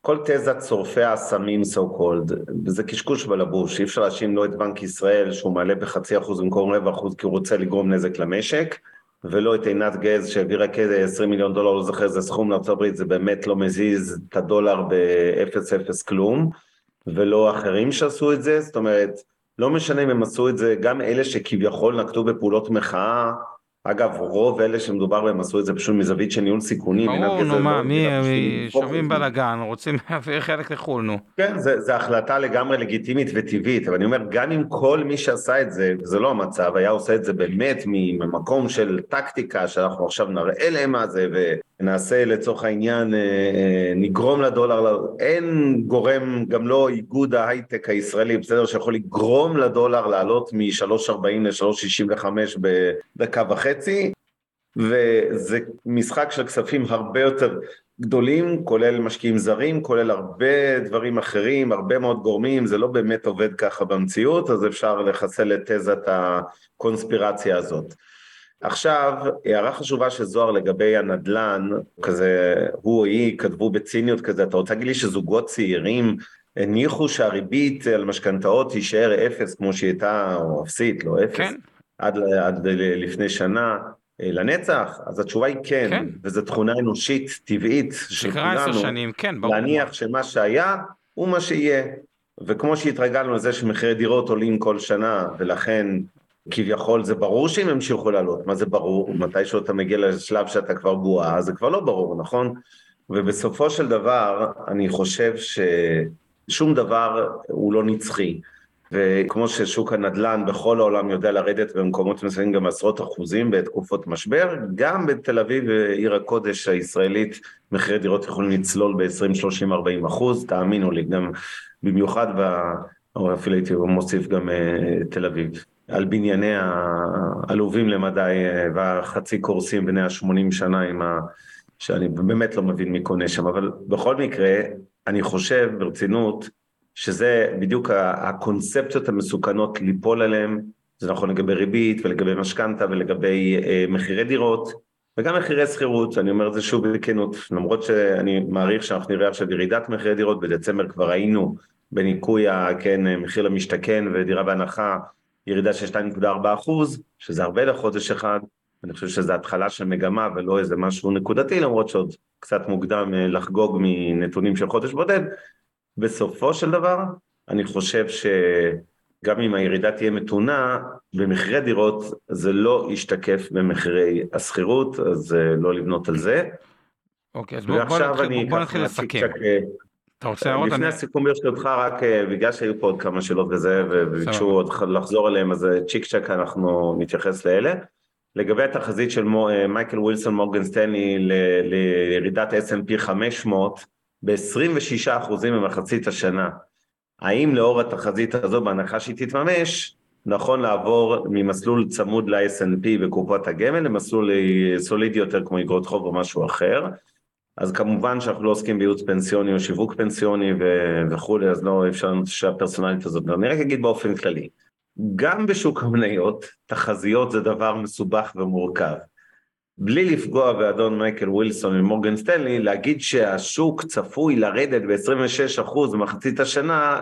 כל תזת שורפי האסמים so called, זה קשקוש בלבוש, אי אפשר להאשים לא את בנק ישראל שהוא מעלה בחצי אחוז במקום רבע אחוז כי הוא רוצה לגרום נזק למשק, ולא את עינת גז שהעבירה כ-20 מיליון דולר, לא זוכר איזה סכום לארה"ב, זה באמת לא מזיז את הדולר באפס אפס כלום, ולא אחרים שעשו את זה, זאת אומרת, לא משנה אם הם עשו את זה, גם אלה שכביכול נקטו בפעולות מחאה, אגב, רוב אלה שמדובר בהם עשו את זה פשוט מזווית של ניהול סיכונים. ברור, נו מה, לא מי, שומעים בלאגן, רוצים *laughs* להעביר חלק לחו"ל, נו. כן, זו החלטה לגמרי לגיטימית וטבעית, אבל אני אומר, גם אם כל מי שעשה את זה, זה לא המצב, היה עושה את זה באמת ממקום של טקטיקה, שאנחנו עכשיו נראה להם מה זה, ונעשה לצורך העניין, אה, אה, נגרום לדולר, אין גורם, גם לא איגוד ההייטק הישראלי, בסדר, שיכול לגרום לדולר לעלות מ-3.40 ל-3.65 בדקה וחצי, וזה משחק של כספים הרבה יותר גדולים, כולל משקיעים זרים, כולל הרבה דברים אחרים, הרבה מאוד גורמים, זה לא באמת עובד ככה במציאות, אז אפשר לחסל את תזת הקונספירציה הזאת. עכשיו, הערה חשובה של זוהר לגבי הנדל"ן, כזה, הוא או היא כתבו בציניות כזה, אתה רוצה להגיד לי שזוגות צעירים הניחו שהריבית על משכנתאות תישאר אפס כמו שהיא הייתה, או אפסית, לא אפס, כן. עד, עד לפני שנה, אה, לנצח? אז התשובה היא כן, כן. וזו תכונה אנושית טבעית של כולנו, שנים, כן, ברור. להניח שמה שהיה הוא מה שיהיה. וכמו שהתרגלנו לזה שמחירי דירות עולים כל שנה, ולכן כביכול זה ברור שהם ימשיכו לעלות, מה זה ברור? מתישהו אתה מגיע לשלב שאתה כבר בועה, זה כבר לא ברור, נכון? ובסופו של דבר, אני חושב ששום דבר הוא לא נצחי. וכמו ששוק הנדל"ן בכל העולם יודע לרדת במקומות מסוימים גם עשרות אחוזים בתקופות משבר, גם בתל אביב, עיר הקודש הישראלית, מחירי דירות יכולים לצלול ב-20, 30, 40 אחוז, תאמינו לי, גם במיוחד, ב... או אפילו הייתי מוסיף גם uh, תל אביב. על בנייני העלובים למדי uh, והחצי קורסים בני ה-80 שנה עם ה... שאני באמת לא מבין מי קונה שם, אבל בכל מקרה, אני חושב ברצינות, שזה בדיוק הקונספציות המסוכנות ליפול עליהן, זה נכון לגבי ריבית ולגבי משכנתה ולגבי אה, מחירי דירות וגם מחירי שכירות, אני אומר את זה שוב בכנות, למרות שאני מעריך שאנחנו נראה עכשיו ירידת מחירי דירות, בדצמבר כבר היינו בניכוי, כן, מחיר למשתכן ודירה בהנחה, ירידה של 2.4 אחוז, שזה הרבה לחודש אחד, אני חושב שזו התחלה של מגמה ולא איזה משהו נקודתי, למרות שעוד קצת מוקדם אה, לחגוג מנתונים של חודש בודד. בסופו של דבר, אני חושב שגם אם הירידה תהיה מתונה, במחירי דירות זה לא ישתקף במחירי השכירות, אז אה, לא לבנות על זה. אוקיי, אז בוא, בוא נתחיל, בוא נתחיל לסכם. אה, אתה רוצה להראות? לפני. הסיכום ברשותך, רק בגלל שהיו פה עוד כמה שאלות וזה, וביקשו עוד לחזור אליהם, אז צ'יק צ'ק אנחנו נתייחס לאלה. לגבי התחזית של אה, מייקל ווילסון מורגן סטנלי לירידת S&P 500 ב-26% במחצית השנה, האם לאור התחזית הזו בהנחה שהיא תתממש, נכון לעבור ממסלול צמוד ל-S&P בקופות הגמל למסלול סולידי יותר כמו אגרות חוב או משהו אחר, אז כמובן שאנחנו לא עוסקים בייעוץ פנסיוני או שיווק פנסיוני וכולי, אז לא אפשר שהפרסונלית הזאת, אני רק אגיד באופן כללי. גם בשוק המניות, תחזיות זה דבר מסובך ומורכב. בלי לפגוע באדון מייקל ווילסון ממורגן סטנלי, להגיד שהשוק צפוי לרדת ב-26% במחצית השנה,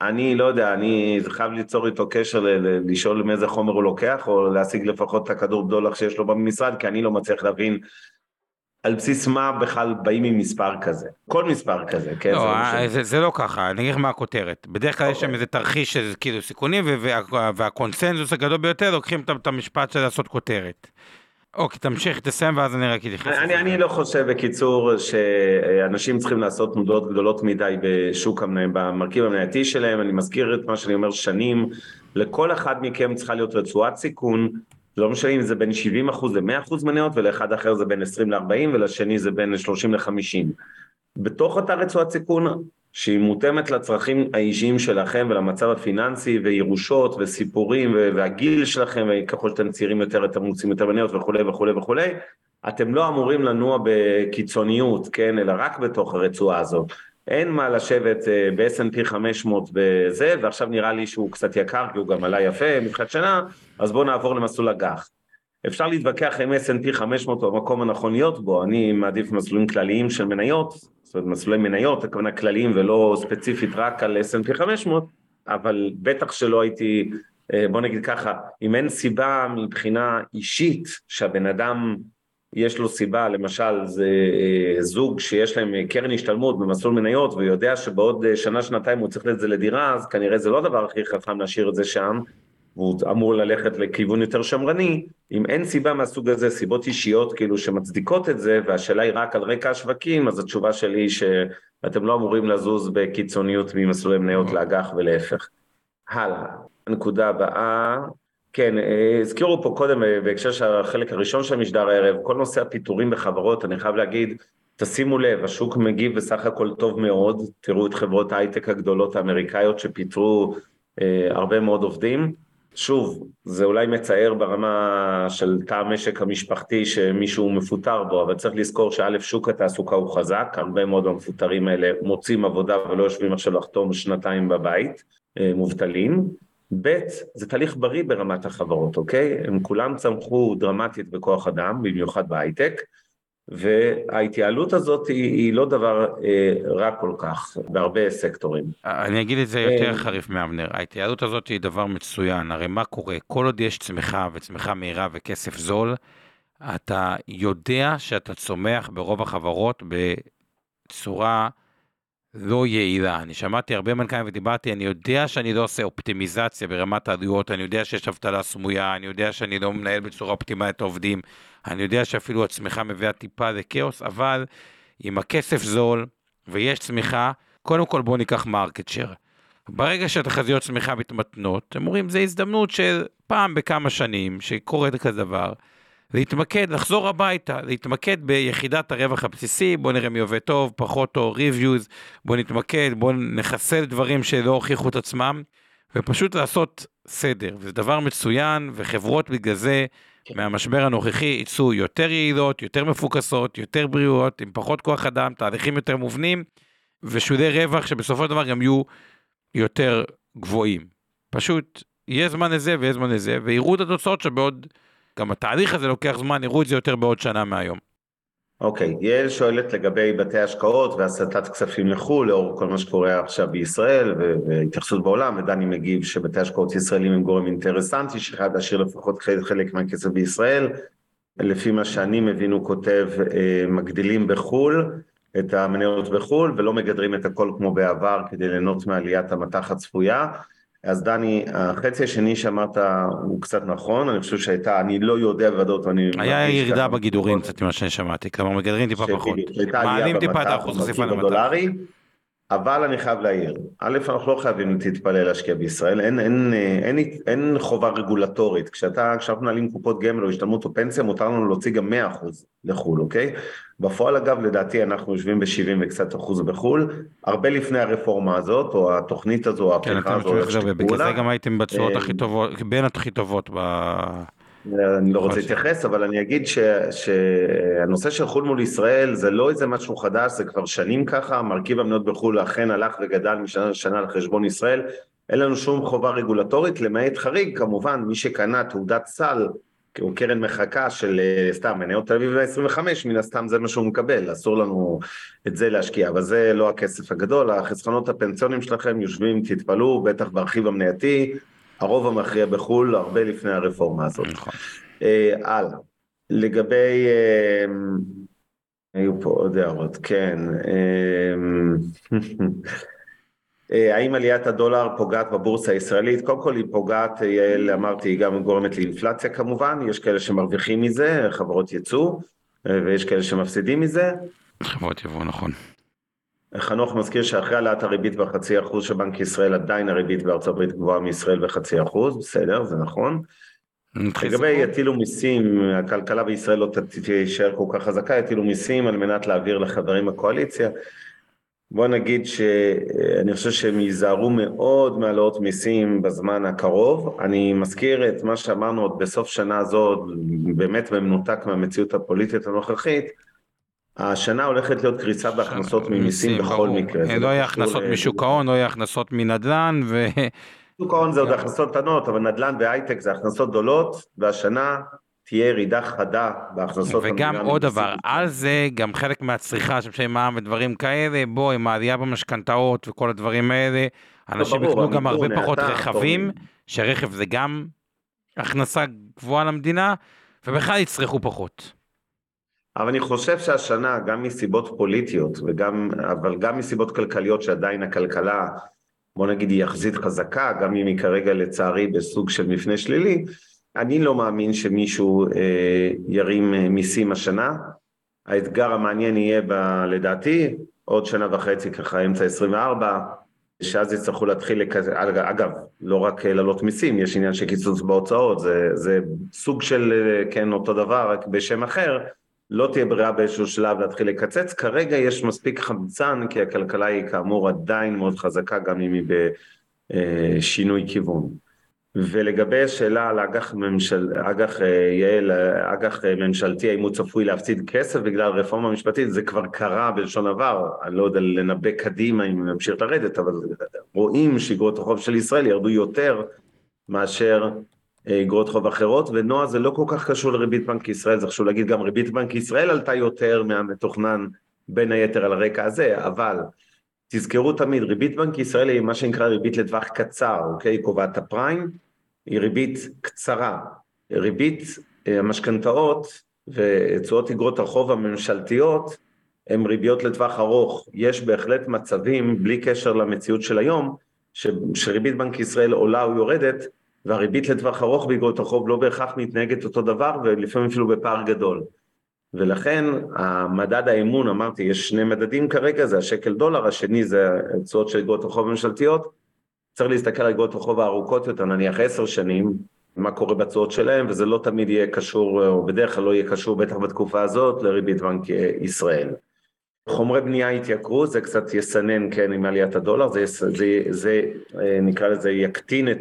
אני לא יודע, אני חייב ליצור איתו קשר, לשאול מאיזה חומר הוא לוקח, או להשיג לפחות את הכדור בדולח שיש לו במשרד, כי אני לא מצליח להבין על בסיס מה בכלל באים עם מספר כזה? כל מספר כזה, כן? לא, זה, לא זה, זה לא ככה, אני אגיד לך מה הכותרת. בדרך כלל okay. יש שם אוקיי. איזה תרחיש של כאילו סיכונים, וה, והקונסנזוס הגדול ביותר, לוקחים את המשפט של לעשות כותרת. אוקיי, תמשיך, תסיים ואז אני רק אתייחס. אני, אני לא חושב בקיצור שאנשים צריכים לעשות תנודות גדולות מדי בשוק המניה, במרכיב המנייתי שלהם, אני מזכיר את מה שאני אומר שנים, לכל אחד מכם צריכה להיות רצועת סיכון לא משנה אם זה בין 70% ל-100% מניות ולאחד אחר זה בין 20 ל-40 ולשני זה בין 30 ל-50. בתוך אותה רצועת סיכון שהיא מותאמת לצרכים האישיים שלכם ולמצב הפיננסי וירושות וסיפורים והגיל שלכם וככל שאתם צעירים יותר אתם רוצים יותר מניות וכולי וכולי וכולי אתם לא אמורים לנוע בקיצוניות, כן, אלא רק בתוך הרצועה הזאת. אין מה לשבת ב-S&P 500 בזה, ועכשיו נראה לי שהוא קצת יקר, כי הוא גם עלה יפה מבחינת שנה, אז בואו נעבור למסלול אג"ח. אפשר להתווכח אם S&P 500 הוא המקום הנכון להיות בו, אני מעדיף מסלולים כלליים של מניות, זאת אומרת מסלולי מניות, הכוונה כלליים ולא ספציפית רק על S&P 500, אבל בטח שלא הייתי, אה, בוא נגיד ככה, אם אין סיבה מבחינה אישית שהבן אדם יש לו סיבה, למשל זה אה, זוג שיש להם אה, קרן השתלמות במסלול מניות והוא יודע שבעוד אה, שנה שנתיים הוא צריך את זה לדירה אז כנראה זה לא הדבר הכי חכם להשאיר את זה שם והוא אמור ללכת לכיוון יותר שמרני. אם אין סיבה מהסוג הזה, סיבות אישיות כאילו שמצדיקות את זה והשאלה היא רק על רקע השווקים אז התשובה שלי היא שאתם לא אמורים לזוז בקיצוניות ממסלולי מניות לאג"ח ולהפך. הלאה, הנקודה הבאה כן, אה, הזכירו פה קודם אה, בהקשר של החלק הראשון של המשדר הערב, כל נושא הפיטורים בחברות, אני חייב להגיד, תשימו לב, השוק מגיב בסך הכל טוב מאוד, תראו את חברות ההייטק הגדולות האמריקאיות שפיטרו אה, הרבה מאוד עובדים. שוב, זה אולי מצער ברמה של תא המשק המשפחתי שמישהו מפוטר בו, אבל צריך לזכור שא', שוק התעסוקה הוא חזק, הרבה מאוד המפוטרים האלה מוצאים עבודה ולא יושבים עכשיו לחתום שנתיים בבית, אה, מובטלים. ב', זה תהליך בריא ברמת החברות, אוקיי? הם כולם צמחו דרמטית בכוח אדם, במיוחד בהייטק, וההתייעלות הזאת היא, היא לא דבר אה, רע כל כך בהרבה סקטורים. אני אגיד את זה יותר אה, חריף מאבנר, ההתייעלות הזאת היא דבר מצוין, הרי מה קורה? כל עוד יש צמיחה וצמיחה מהירה וכסף זול, אתה יודע שאתה צומח ברוב החברות בצורה לא יעילה. אני שמעתי הרבה מנכ"לים ודיברתי, אני יודע שאני לא עושה אופטימיזציה ברמת העלויות, אני יודע שיש אבטלה סמויה, אני יודע שאני לא מנהל בצורה אופטימלית העובדים, אני יודע שאפילו הצמיחה מביאה טיפה לכאוס, אבל אם הכסף זול ויש צמיחה, קודם כל בואו ניקח market share. ברגע שהתחזיות צמיחה מתמתנות, הם אומרים, זו הזדמנות של פעם בכמה שנים שקורה כזה דבר. להתמקד, לחזור הביתה, להתמקד ביחידת הרווח הבסיסי, בוא נראה מי עובד טוב, פחות טוב, ריוויוז, בוא נתמקד, בוא נחסל דברים שלא הוכיחו את עצמם, ופשוט לעשות סדר, וזה דבר מצוין, וחברות בגלל זה, כן. מהמשבר הנוכחי יצאו יותר יעילות, יותר מפוקסות, יותר בריאות, עם פחות כוח אדם, תהליכים יותר מובנים, ושולי רווח שבסופו של דבר גם יהיו יותר גבוהים. פשוט יהיה זמן לזה ויהיה זמן לזה, ויראו את התוצאות שבעוד, גם התהליך הזה לוקח זמן, יראו את זה יותר בעוד שנה מהיום. אוקיי, okay. יעל שואלת לגבי בתי השקעות והסטת כספים לחו"ל, לאור כל מה שקורה עכשיו בישראל והתייחסות בעולם, ודני מגיב שבתי השקעות ישראלים הם גורם אינטרסנטי, שחייב להשאיר לפחות חלק מהכסף בישראל. לפי מה שאני מבין הוא כותב, אה, מגדילים בחו"ל את המניות בחו"ל ולא מגדרים את הכל כמו בעבר כדי ליהנות מעליית המטח הצפויה. אז דני, החצי השני שאמרת הוא קצת נכון, אני חושב שהייתה, אני לא יודע בוודאות, אני... היה ירידה בגידורים קצת ממה שאני שמעתי, כלומר מגדרים טיפה פחות. מעלים טיפה את האחוז חשיפה למטח. אבל אני חייב להעיר, א', אנחנו לא חייבים להתפלל להשקיע בישראל, אין, אין, אין, אין, אין חובה רגולטורית, כשאתה, כשאנחנו מנהלים קופות גמל או השתלמות או פנסיה, מותר לנו להוציא גם 100% לחו"ל, אוקיי? בפועל אגב, לדעתי אנחנו יושבים ב-70 וקצת אחוז בחו"ל, הרבה לפני הרפורמה הזאת, או התוכנית הזו, או כן, הפתיחה הזו, בגלל זה גם הייתם בתשואות הכי טובות, בין הכי טובות ב... אני לא רוצה להתייחס, אבל אני אגיד ש, שהנושא של חו"ל מול ישראל זה לא איזה משהו חדש, זה כבר שנים ככה, מרכיב המניות בחו"ל אכן הלך וגדל משנה לשנה על חשבון ישראל, אין לנו שום חובה רגולטורית, למעט חריג, כמובן, מי שקנה תעודת סל או קרן מחקה של סתם מניות תל אביב 25, מן הסתם זה מה שהוא מקבל, אסור לנו את זה להשקיע, אבל זה לא הכסף הגדול, החסכונות הפנסיונים שלכם יושבים, תתפלאו, בטח ברכיב המנייתי, הרוב המכריע בחו"ל הרבה לפני הרפורמה הזאת. נכון. אה, הלאה. לגבי, אה, היו פה עוד הערות, כן. אה, האם עליית הדולר פוגעת בבורסה הישראלית? קודם כל היא פוגעת, יעל אמרתי, היא גם גורמת לאינפלציה כמובן, יש כאלה שמרוויחים מזה, חברות ייצוא, ויש כאלה שמפסידים מזה. חברות יבוא, נכון. חנוך מזכיר שאחרי העלאת הריבית בחצי אחוז של בנק ישראל עדיין הריבית בארצות הברית גבוהה מישראל בחצי אחוז, בסדר, זה נכון. לגבי יטילו מיסים, הכלכלה בישראל לא תישאר כל כך חזקה, יטילו מיסים על מנת להעביר לחברים בקואליציה. בוא נגיד שאני חושב שהם ייזהרו מאוד מהעלאות מיסים בזמן הקרוב. אני מזכיר את מה שאמרנו עוד בסוף שנה הזאת, באמת במנותק מהמציאות הפוליטית הנוכחית, השנה הולכת להיות קריסה בהכנסות ממיסים בכל מקרה. לא יהיה הכנסות משוק ההון, לא יהיה הכנסות מנדל"ן ו... שוק ההון זה עוד הכנסות קטנות, אבל נדל"ן והייטק זה הכנסות גדולות, והשנה תהיה ירידה חדה בהכנסות וגם עוד דבר, על זה גם חלק מהצריכה שמשלמים מע"מ ודברים כאלה, בוא, עם העלייה במשכנתאות וכל הדברים האלה, אנשים יקנו גם הרבה פחות רכבים, שרכב זה גם הכנסה גבוהה למדינה, ובכלל יצרכו פחות. אבל אני חושב שהשנה, גם מסיבות פוליטיות, וגם, אבל גם מסיבות כלכליות שעדיין הכלכלה, בוא נגיד, היא יחסית חזקה, גם אם היא כרגע לצערי בסוג של מפנה שלילי, אני לא מאמין שמישהו אה, ירים אה, מיסים השנה. האתגר המעניין יהיה ב, לדעתי עוד שנה וחצי, ככה אמצע 24, שאז יצטרכו להתחיל, לכ... אגב, לא רק להעלות מיסים, יש עניין של קיצוץ בהוצאות, זה, זה סוג של, אה, כן, אותו דבר, רק בשם אחר, לא תהיה ברירה באיזשהו שלב להתחיל לקצץ, כרגע יש מספיק חמצן כי הכלכלה היא כאמור עדיין מאוד חזקה גם אם היא בשינוי כיוון. ולגבי השאלה על אג"ח ממשל... אג"ח אה, יעל, אג"ח ממשלתי, האם הוא צפוי להפסיד כסף בגלל רפורמה משפטית, זה כבר קרה בלשון עבר, אני לא יודע לנבא קדימה אם הוא ימשיך לרדת, אבל רואים שאגרות החוב של ישראל ירדו יותר מאשר אגרות חוב אחרות, ונועה זה לא כל כך קשור לריבית בנק ישראל, זה חשוב להגיד גם ריבית בנק ישראל עלתה יותר מהמתוכנן בין היתר על הרקע הזה, אבל תזכרו תמיד, ריבית בנק ישראל היא מה שנקרא ריבית לטווח קצר, אוקיי? היא קובעת הפריים, היא ריבית קצרה. ריבית אה, המשכנתאות ותשואות אגרות החוב הממשלתיות הן ריביות לטווח ארוך. יש בהחלט מצבים, בלי קשר למציאות של היום, ש, שריבית בנק ישראל עולה או יורדת, והריבית לטווח ארוך באגרות החוב לא בהכרח מתנהגת אותו דבר ולפעמים אפילו בפער גדול. ולכן המדד האמון, אמרתי, יש שני מדדים כרגע, זה השקל דולר, השני זה תשואות של אגרות החוב הממשלתיות, צריך להסתכל על אגרות החוב הארוכות יותר, נניח עשר שנים, מה קורה בתשואות שלהם, וזה לא תמיד יהיה קשור, או בדרך כלל לא יהיה קשור, בטח בתקופה הזאת, לריבית בנק ישראל. חומרי בנייה התייקרו, זה קצת יסנן, כן, עם עליית הדולר, זה, זה, זה, זה נקרא לזה, יקטין את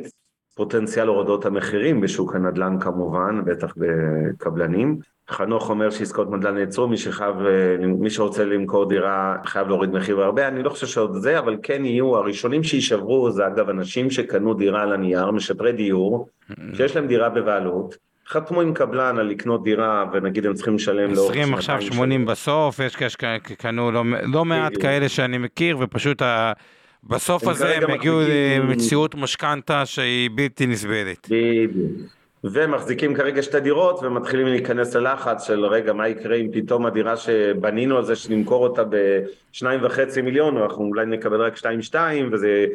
פוטנציאל הורדות המחירים בשוק הנדל"ן כמובן, בטח בקבלנים. חנוך אומר שעסקאות נדל"ן נעצרו, מי, שחייב, מי שרוצה למכור דירה חייב להוריד מחיר הרבה, אני לא חושב שעוד זה, אבל כן יהיו, הראשונים שיישברו זה אגב אנשים שקנו דירה על הנייר, משפרי דיור, שיש להם דירה בבעלות, חתמו עם קבלן על לקנות דירה ונגיד הם צריכים לשלם לאורך 20 עכשיו 80 בסוף, יש כאלה שקנו לא, לא מעט כאלה שאני מכיר ופשוט ה... בסוף הזה הם הגיעו למציאות משכנתה שהיא בלתי נסבלת. בדיוק. ומחזיקים כרגע שתי דירות ומתחילים להיכנס ללחץ של רגע מה יקרה אם פתאום הדירה שבנינו על זה שנמכור אותה בשניים וחצי מיליון או אנחנו אולי נקבל רק שתיים שתיים וזה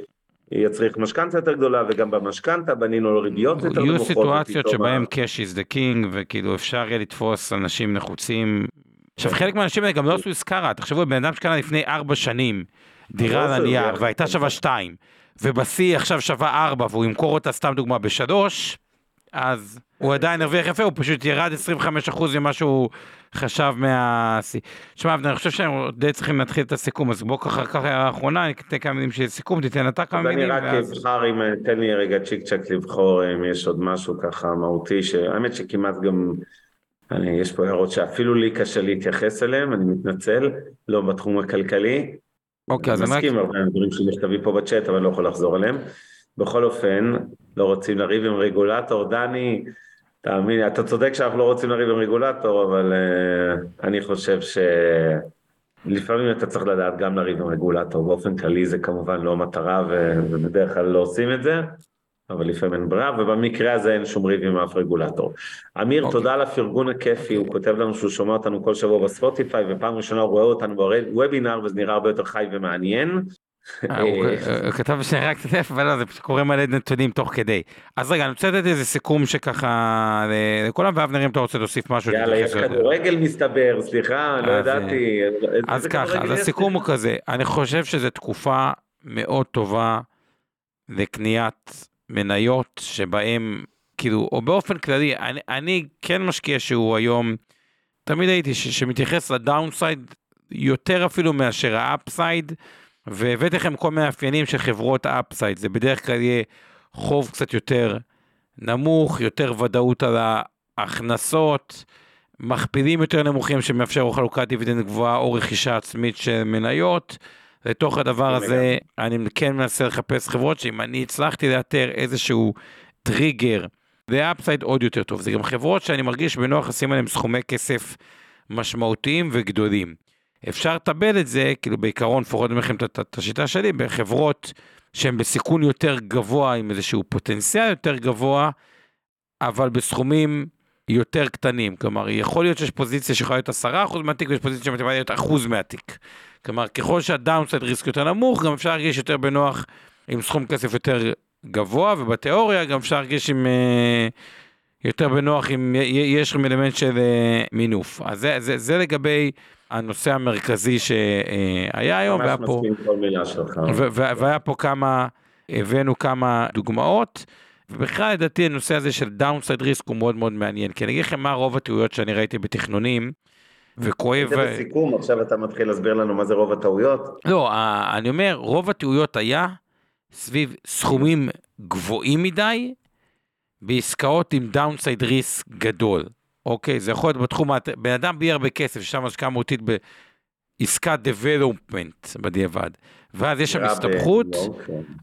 יצריך משכנתה יותר גדולה וגם במשכנתה בנינו לו ריביות יותר נמוכות. יהיו סיטואציות שבהם cash is the king וכאילו אפשר יהיה לתפוס אנשים נחוצים. עכשיו חלק מהאנשים האלה גם לא עשו עסקה רע, תחשבו בן אדם שקנה לפני ארבע שנים דירה על הנייר והייתה שווה שתיים ובשיא עכשיו שווה ארבע והוא ימכור אותה סתם דוגמה בשלוש אז הוא עדיין הרוויח יפה, הוא פשוט ירד 25% ממה שהוא חשב מהשיא. שמע, אני חושב שהם די צריכים להתחיל את הסיכום, אז בוא ככה ככה הערה אחרונה, אני אתן כמה מילים של סיכום, תיתן אתה כמה מילים. אני רק אבחר, אם תן לי רגע צ'יק צ'ק לבחור אם יש עוד משהו ככה מהותי, שהאמת שכמעט גם, אני, יש פה הערות שאפילו לי קשה להתייחס אליהן, אני מתנצל, לא בתחום הכלכלי. אוקיי, אז אני מסכים הרבה דברים שנכתבים פה בצ'אט, אבל לא יכול לחזור עליהם. בכל אופן, לא רוצים לריב עם רגולטור, דני, תאמין לי, אתה צודק שאנחנו לא רוצים לריב עם רגולטור, אבל uh, אני חושב שלפעמים אתה צריך לדעת גם לריב עם רגולטור, באופן כללי זה כמובן לא מטרה ובדרך כלל לא עושים את זה, אבל לפעמים אין ברירה, ובמקרה הזה אין שום ריב עם אף רגולטור. אמיר, okay. אוקיי. תודה על הפרגון הכיפי, הוא כותב לנו שהוא שומע אותנו כל שבוע בספוטיפיי, ופעם ראשונה הוא רואה אותנו בוובינר, וזה נראה הרבה יותר חי ומעניין. אה, הוא כתב שרק תדף, אבל לא, זה פשוט קורה מלא נתונים תוך כדי. אז רגע, אני רוצה לתת איזה סיכום שככה לכולם, ואבנר אם אתה רוצה להוסיף משהו. יאללה, יש כדורגל מסתבר, סליחה, לא ידעתי. אז ככה, אז הסיכום הוא כזה, אני חושב שזו תקופה מאוד טובה לקניית מניות שבהם, כאילו, או באופן כללי, אני כן משקיע שהוא היום, תמיד הייתי שמתייחס ל downside יותר אפילו מאשר ה upside. והבאתי לכם כל מיני מאפיינים של חברות upside, זה בדרך כלל יהיה חוב קצת יותר נמוך, יותר ודאות על ההכנסות, מכפילים יותר נמוכים שיאפשרו חלוקת דיבידנד גבוהה או רכישה עצמית של מניות. לתוך הדבר הזה אני כן מנסה לחפש חברות שאם אני הצלחתי לאתר איזשהו טריגר, זה upside עוד יותר טוב. זה גם חברות שאני מרגיש בנוח לשים עליהן סכומי כסף משמעותיים וגדולים. אפשר לטבל את זה, כאילו בעיקרון, לפחות אני אומר לכם את השיטה שלי, בחברות שהן בסיכון יותר גבוה, עם איזשהו פוטנציאל יותר גבוה, אבל בסכומים יותר קטנים. כלומר, יכול להיות שיש פוזיציה שיכולה להיות 10% מהתיק, ויש פוזיציה שיכולה להיות אחוז מהתיק. כלומר, ככל שהדאונסייד ריסק יותר נמוך, גם אפשר להרגיש יותר בנוח עם סכום כסף יותר גבוה, ובתיאוריה גם אפשר להרגיש עם... Uh, יותר בנוח אם יש לכם אלמנט של אה, מינוף. אז זה, זה, זה לגבי הנושא המרכזי שהיה היום, והיה פה, והיה פה כמה, הבאנו כמה דוגמאות. ובכלל לדעתי הנושא הזה של downside risk הוא מאוד מאוד מעניין, כי אני אגיד לכם מה רוב הטעויות שאני ראיתי בתכנונים, וכואב... זה בסיכום, עכשיו אתה מתחיל להסביר לנו מה זה רוב הטעויות? לא, אני אומר, רוב הטעויות היה סביב סכומים גבוהים מדי, בעסקאות עם downside risk גדול. אוקיי, זה יכול להיות בתחום, בן אדם בלי הרבה כסף, ששם השקעה מהותית בעסקת development בדיעבד, ואז יש שם הסתבכות,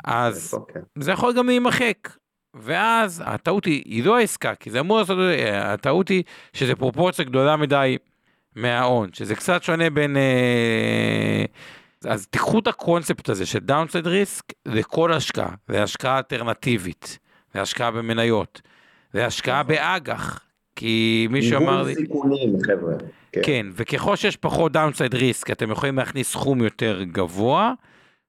אז זה יכול גם להימחק. ואז הטעות היא, היא לא העסקה, כי זה אמור לעשות, הטעות היא שזה פרופורציה גדולה מדי מההון, שזה קצת שונה בין... אה, אז תיקחו את הקונספט הזה של downside risk לכל השקעה, להשקעה אלטרנטיבית, להשקעה במניות, להשקעה נכון. באג"ח, כי מישהו אמר לי... סיכונים, חבר'ה. כן. כן, וככל שיש פחות downside risk, אתם יכולים להכניס סכום יותר גבוה,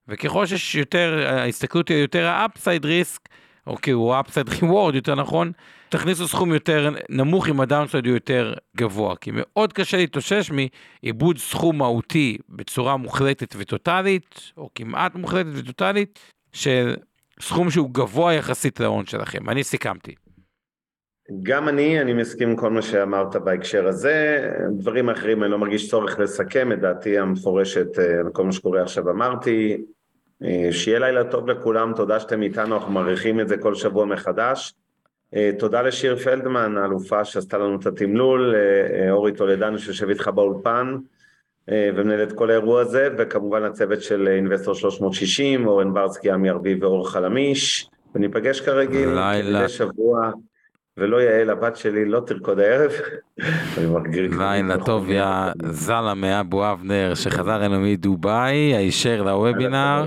וככל שיש יותר, ההסתכלות היא יותר ה upside risk, או כאילו ה upside reward יותר נכון, תכניסו סכום יותר נמוך אם ה downside הוא יותר גבוה, כי מאוד קשה להתאושש מאיבוד סכום מהותי בצורה מוחלטת וטוטאלית, או כמעט מוחלטת וטוטאלית, של סכום שהוא גבוה יחסית להון שלכם. אני סיכמתי. גם אני, אני מסכים עם כל מה שאמרת בהקשר הזה, דברים אחרים אני לא מרגיש צורך לסכם את דעתי המפורשת על אה, כל מה שקורה עכשיו אמרתי, שיהיה לילה טוב לכולם, תודה שאתם איתנו, אנחנו מעריכים את זה כל שבוע מחדש. תודה לשיר פלדמן, האלופה שעשתה לנו את התמלול, אורי טולדנו שיושב איתך באולפן. ומנהל את כל האירוע הזה, וכמובן הצוות של אינבסטור 360, אורן ברסקי, עמי ארביב ואור חלמיש, וניפגש כרגיל, לילה. שבוע, ולא יעל הבת שלי לא תרקוד הערב, *laughs* לילה טוב יא זלמה אבו אבנר שחזר אלינו מדובאי, הישר לוובינר,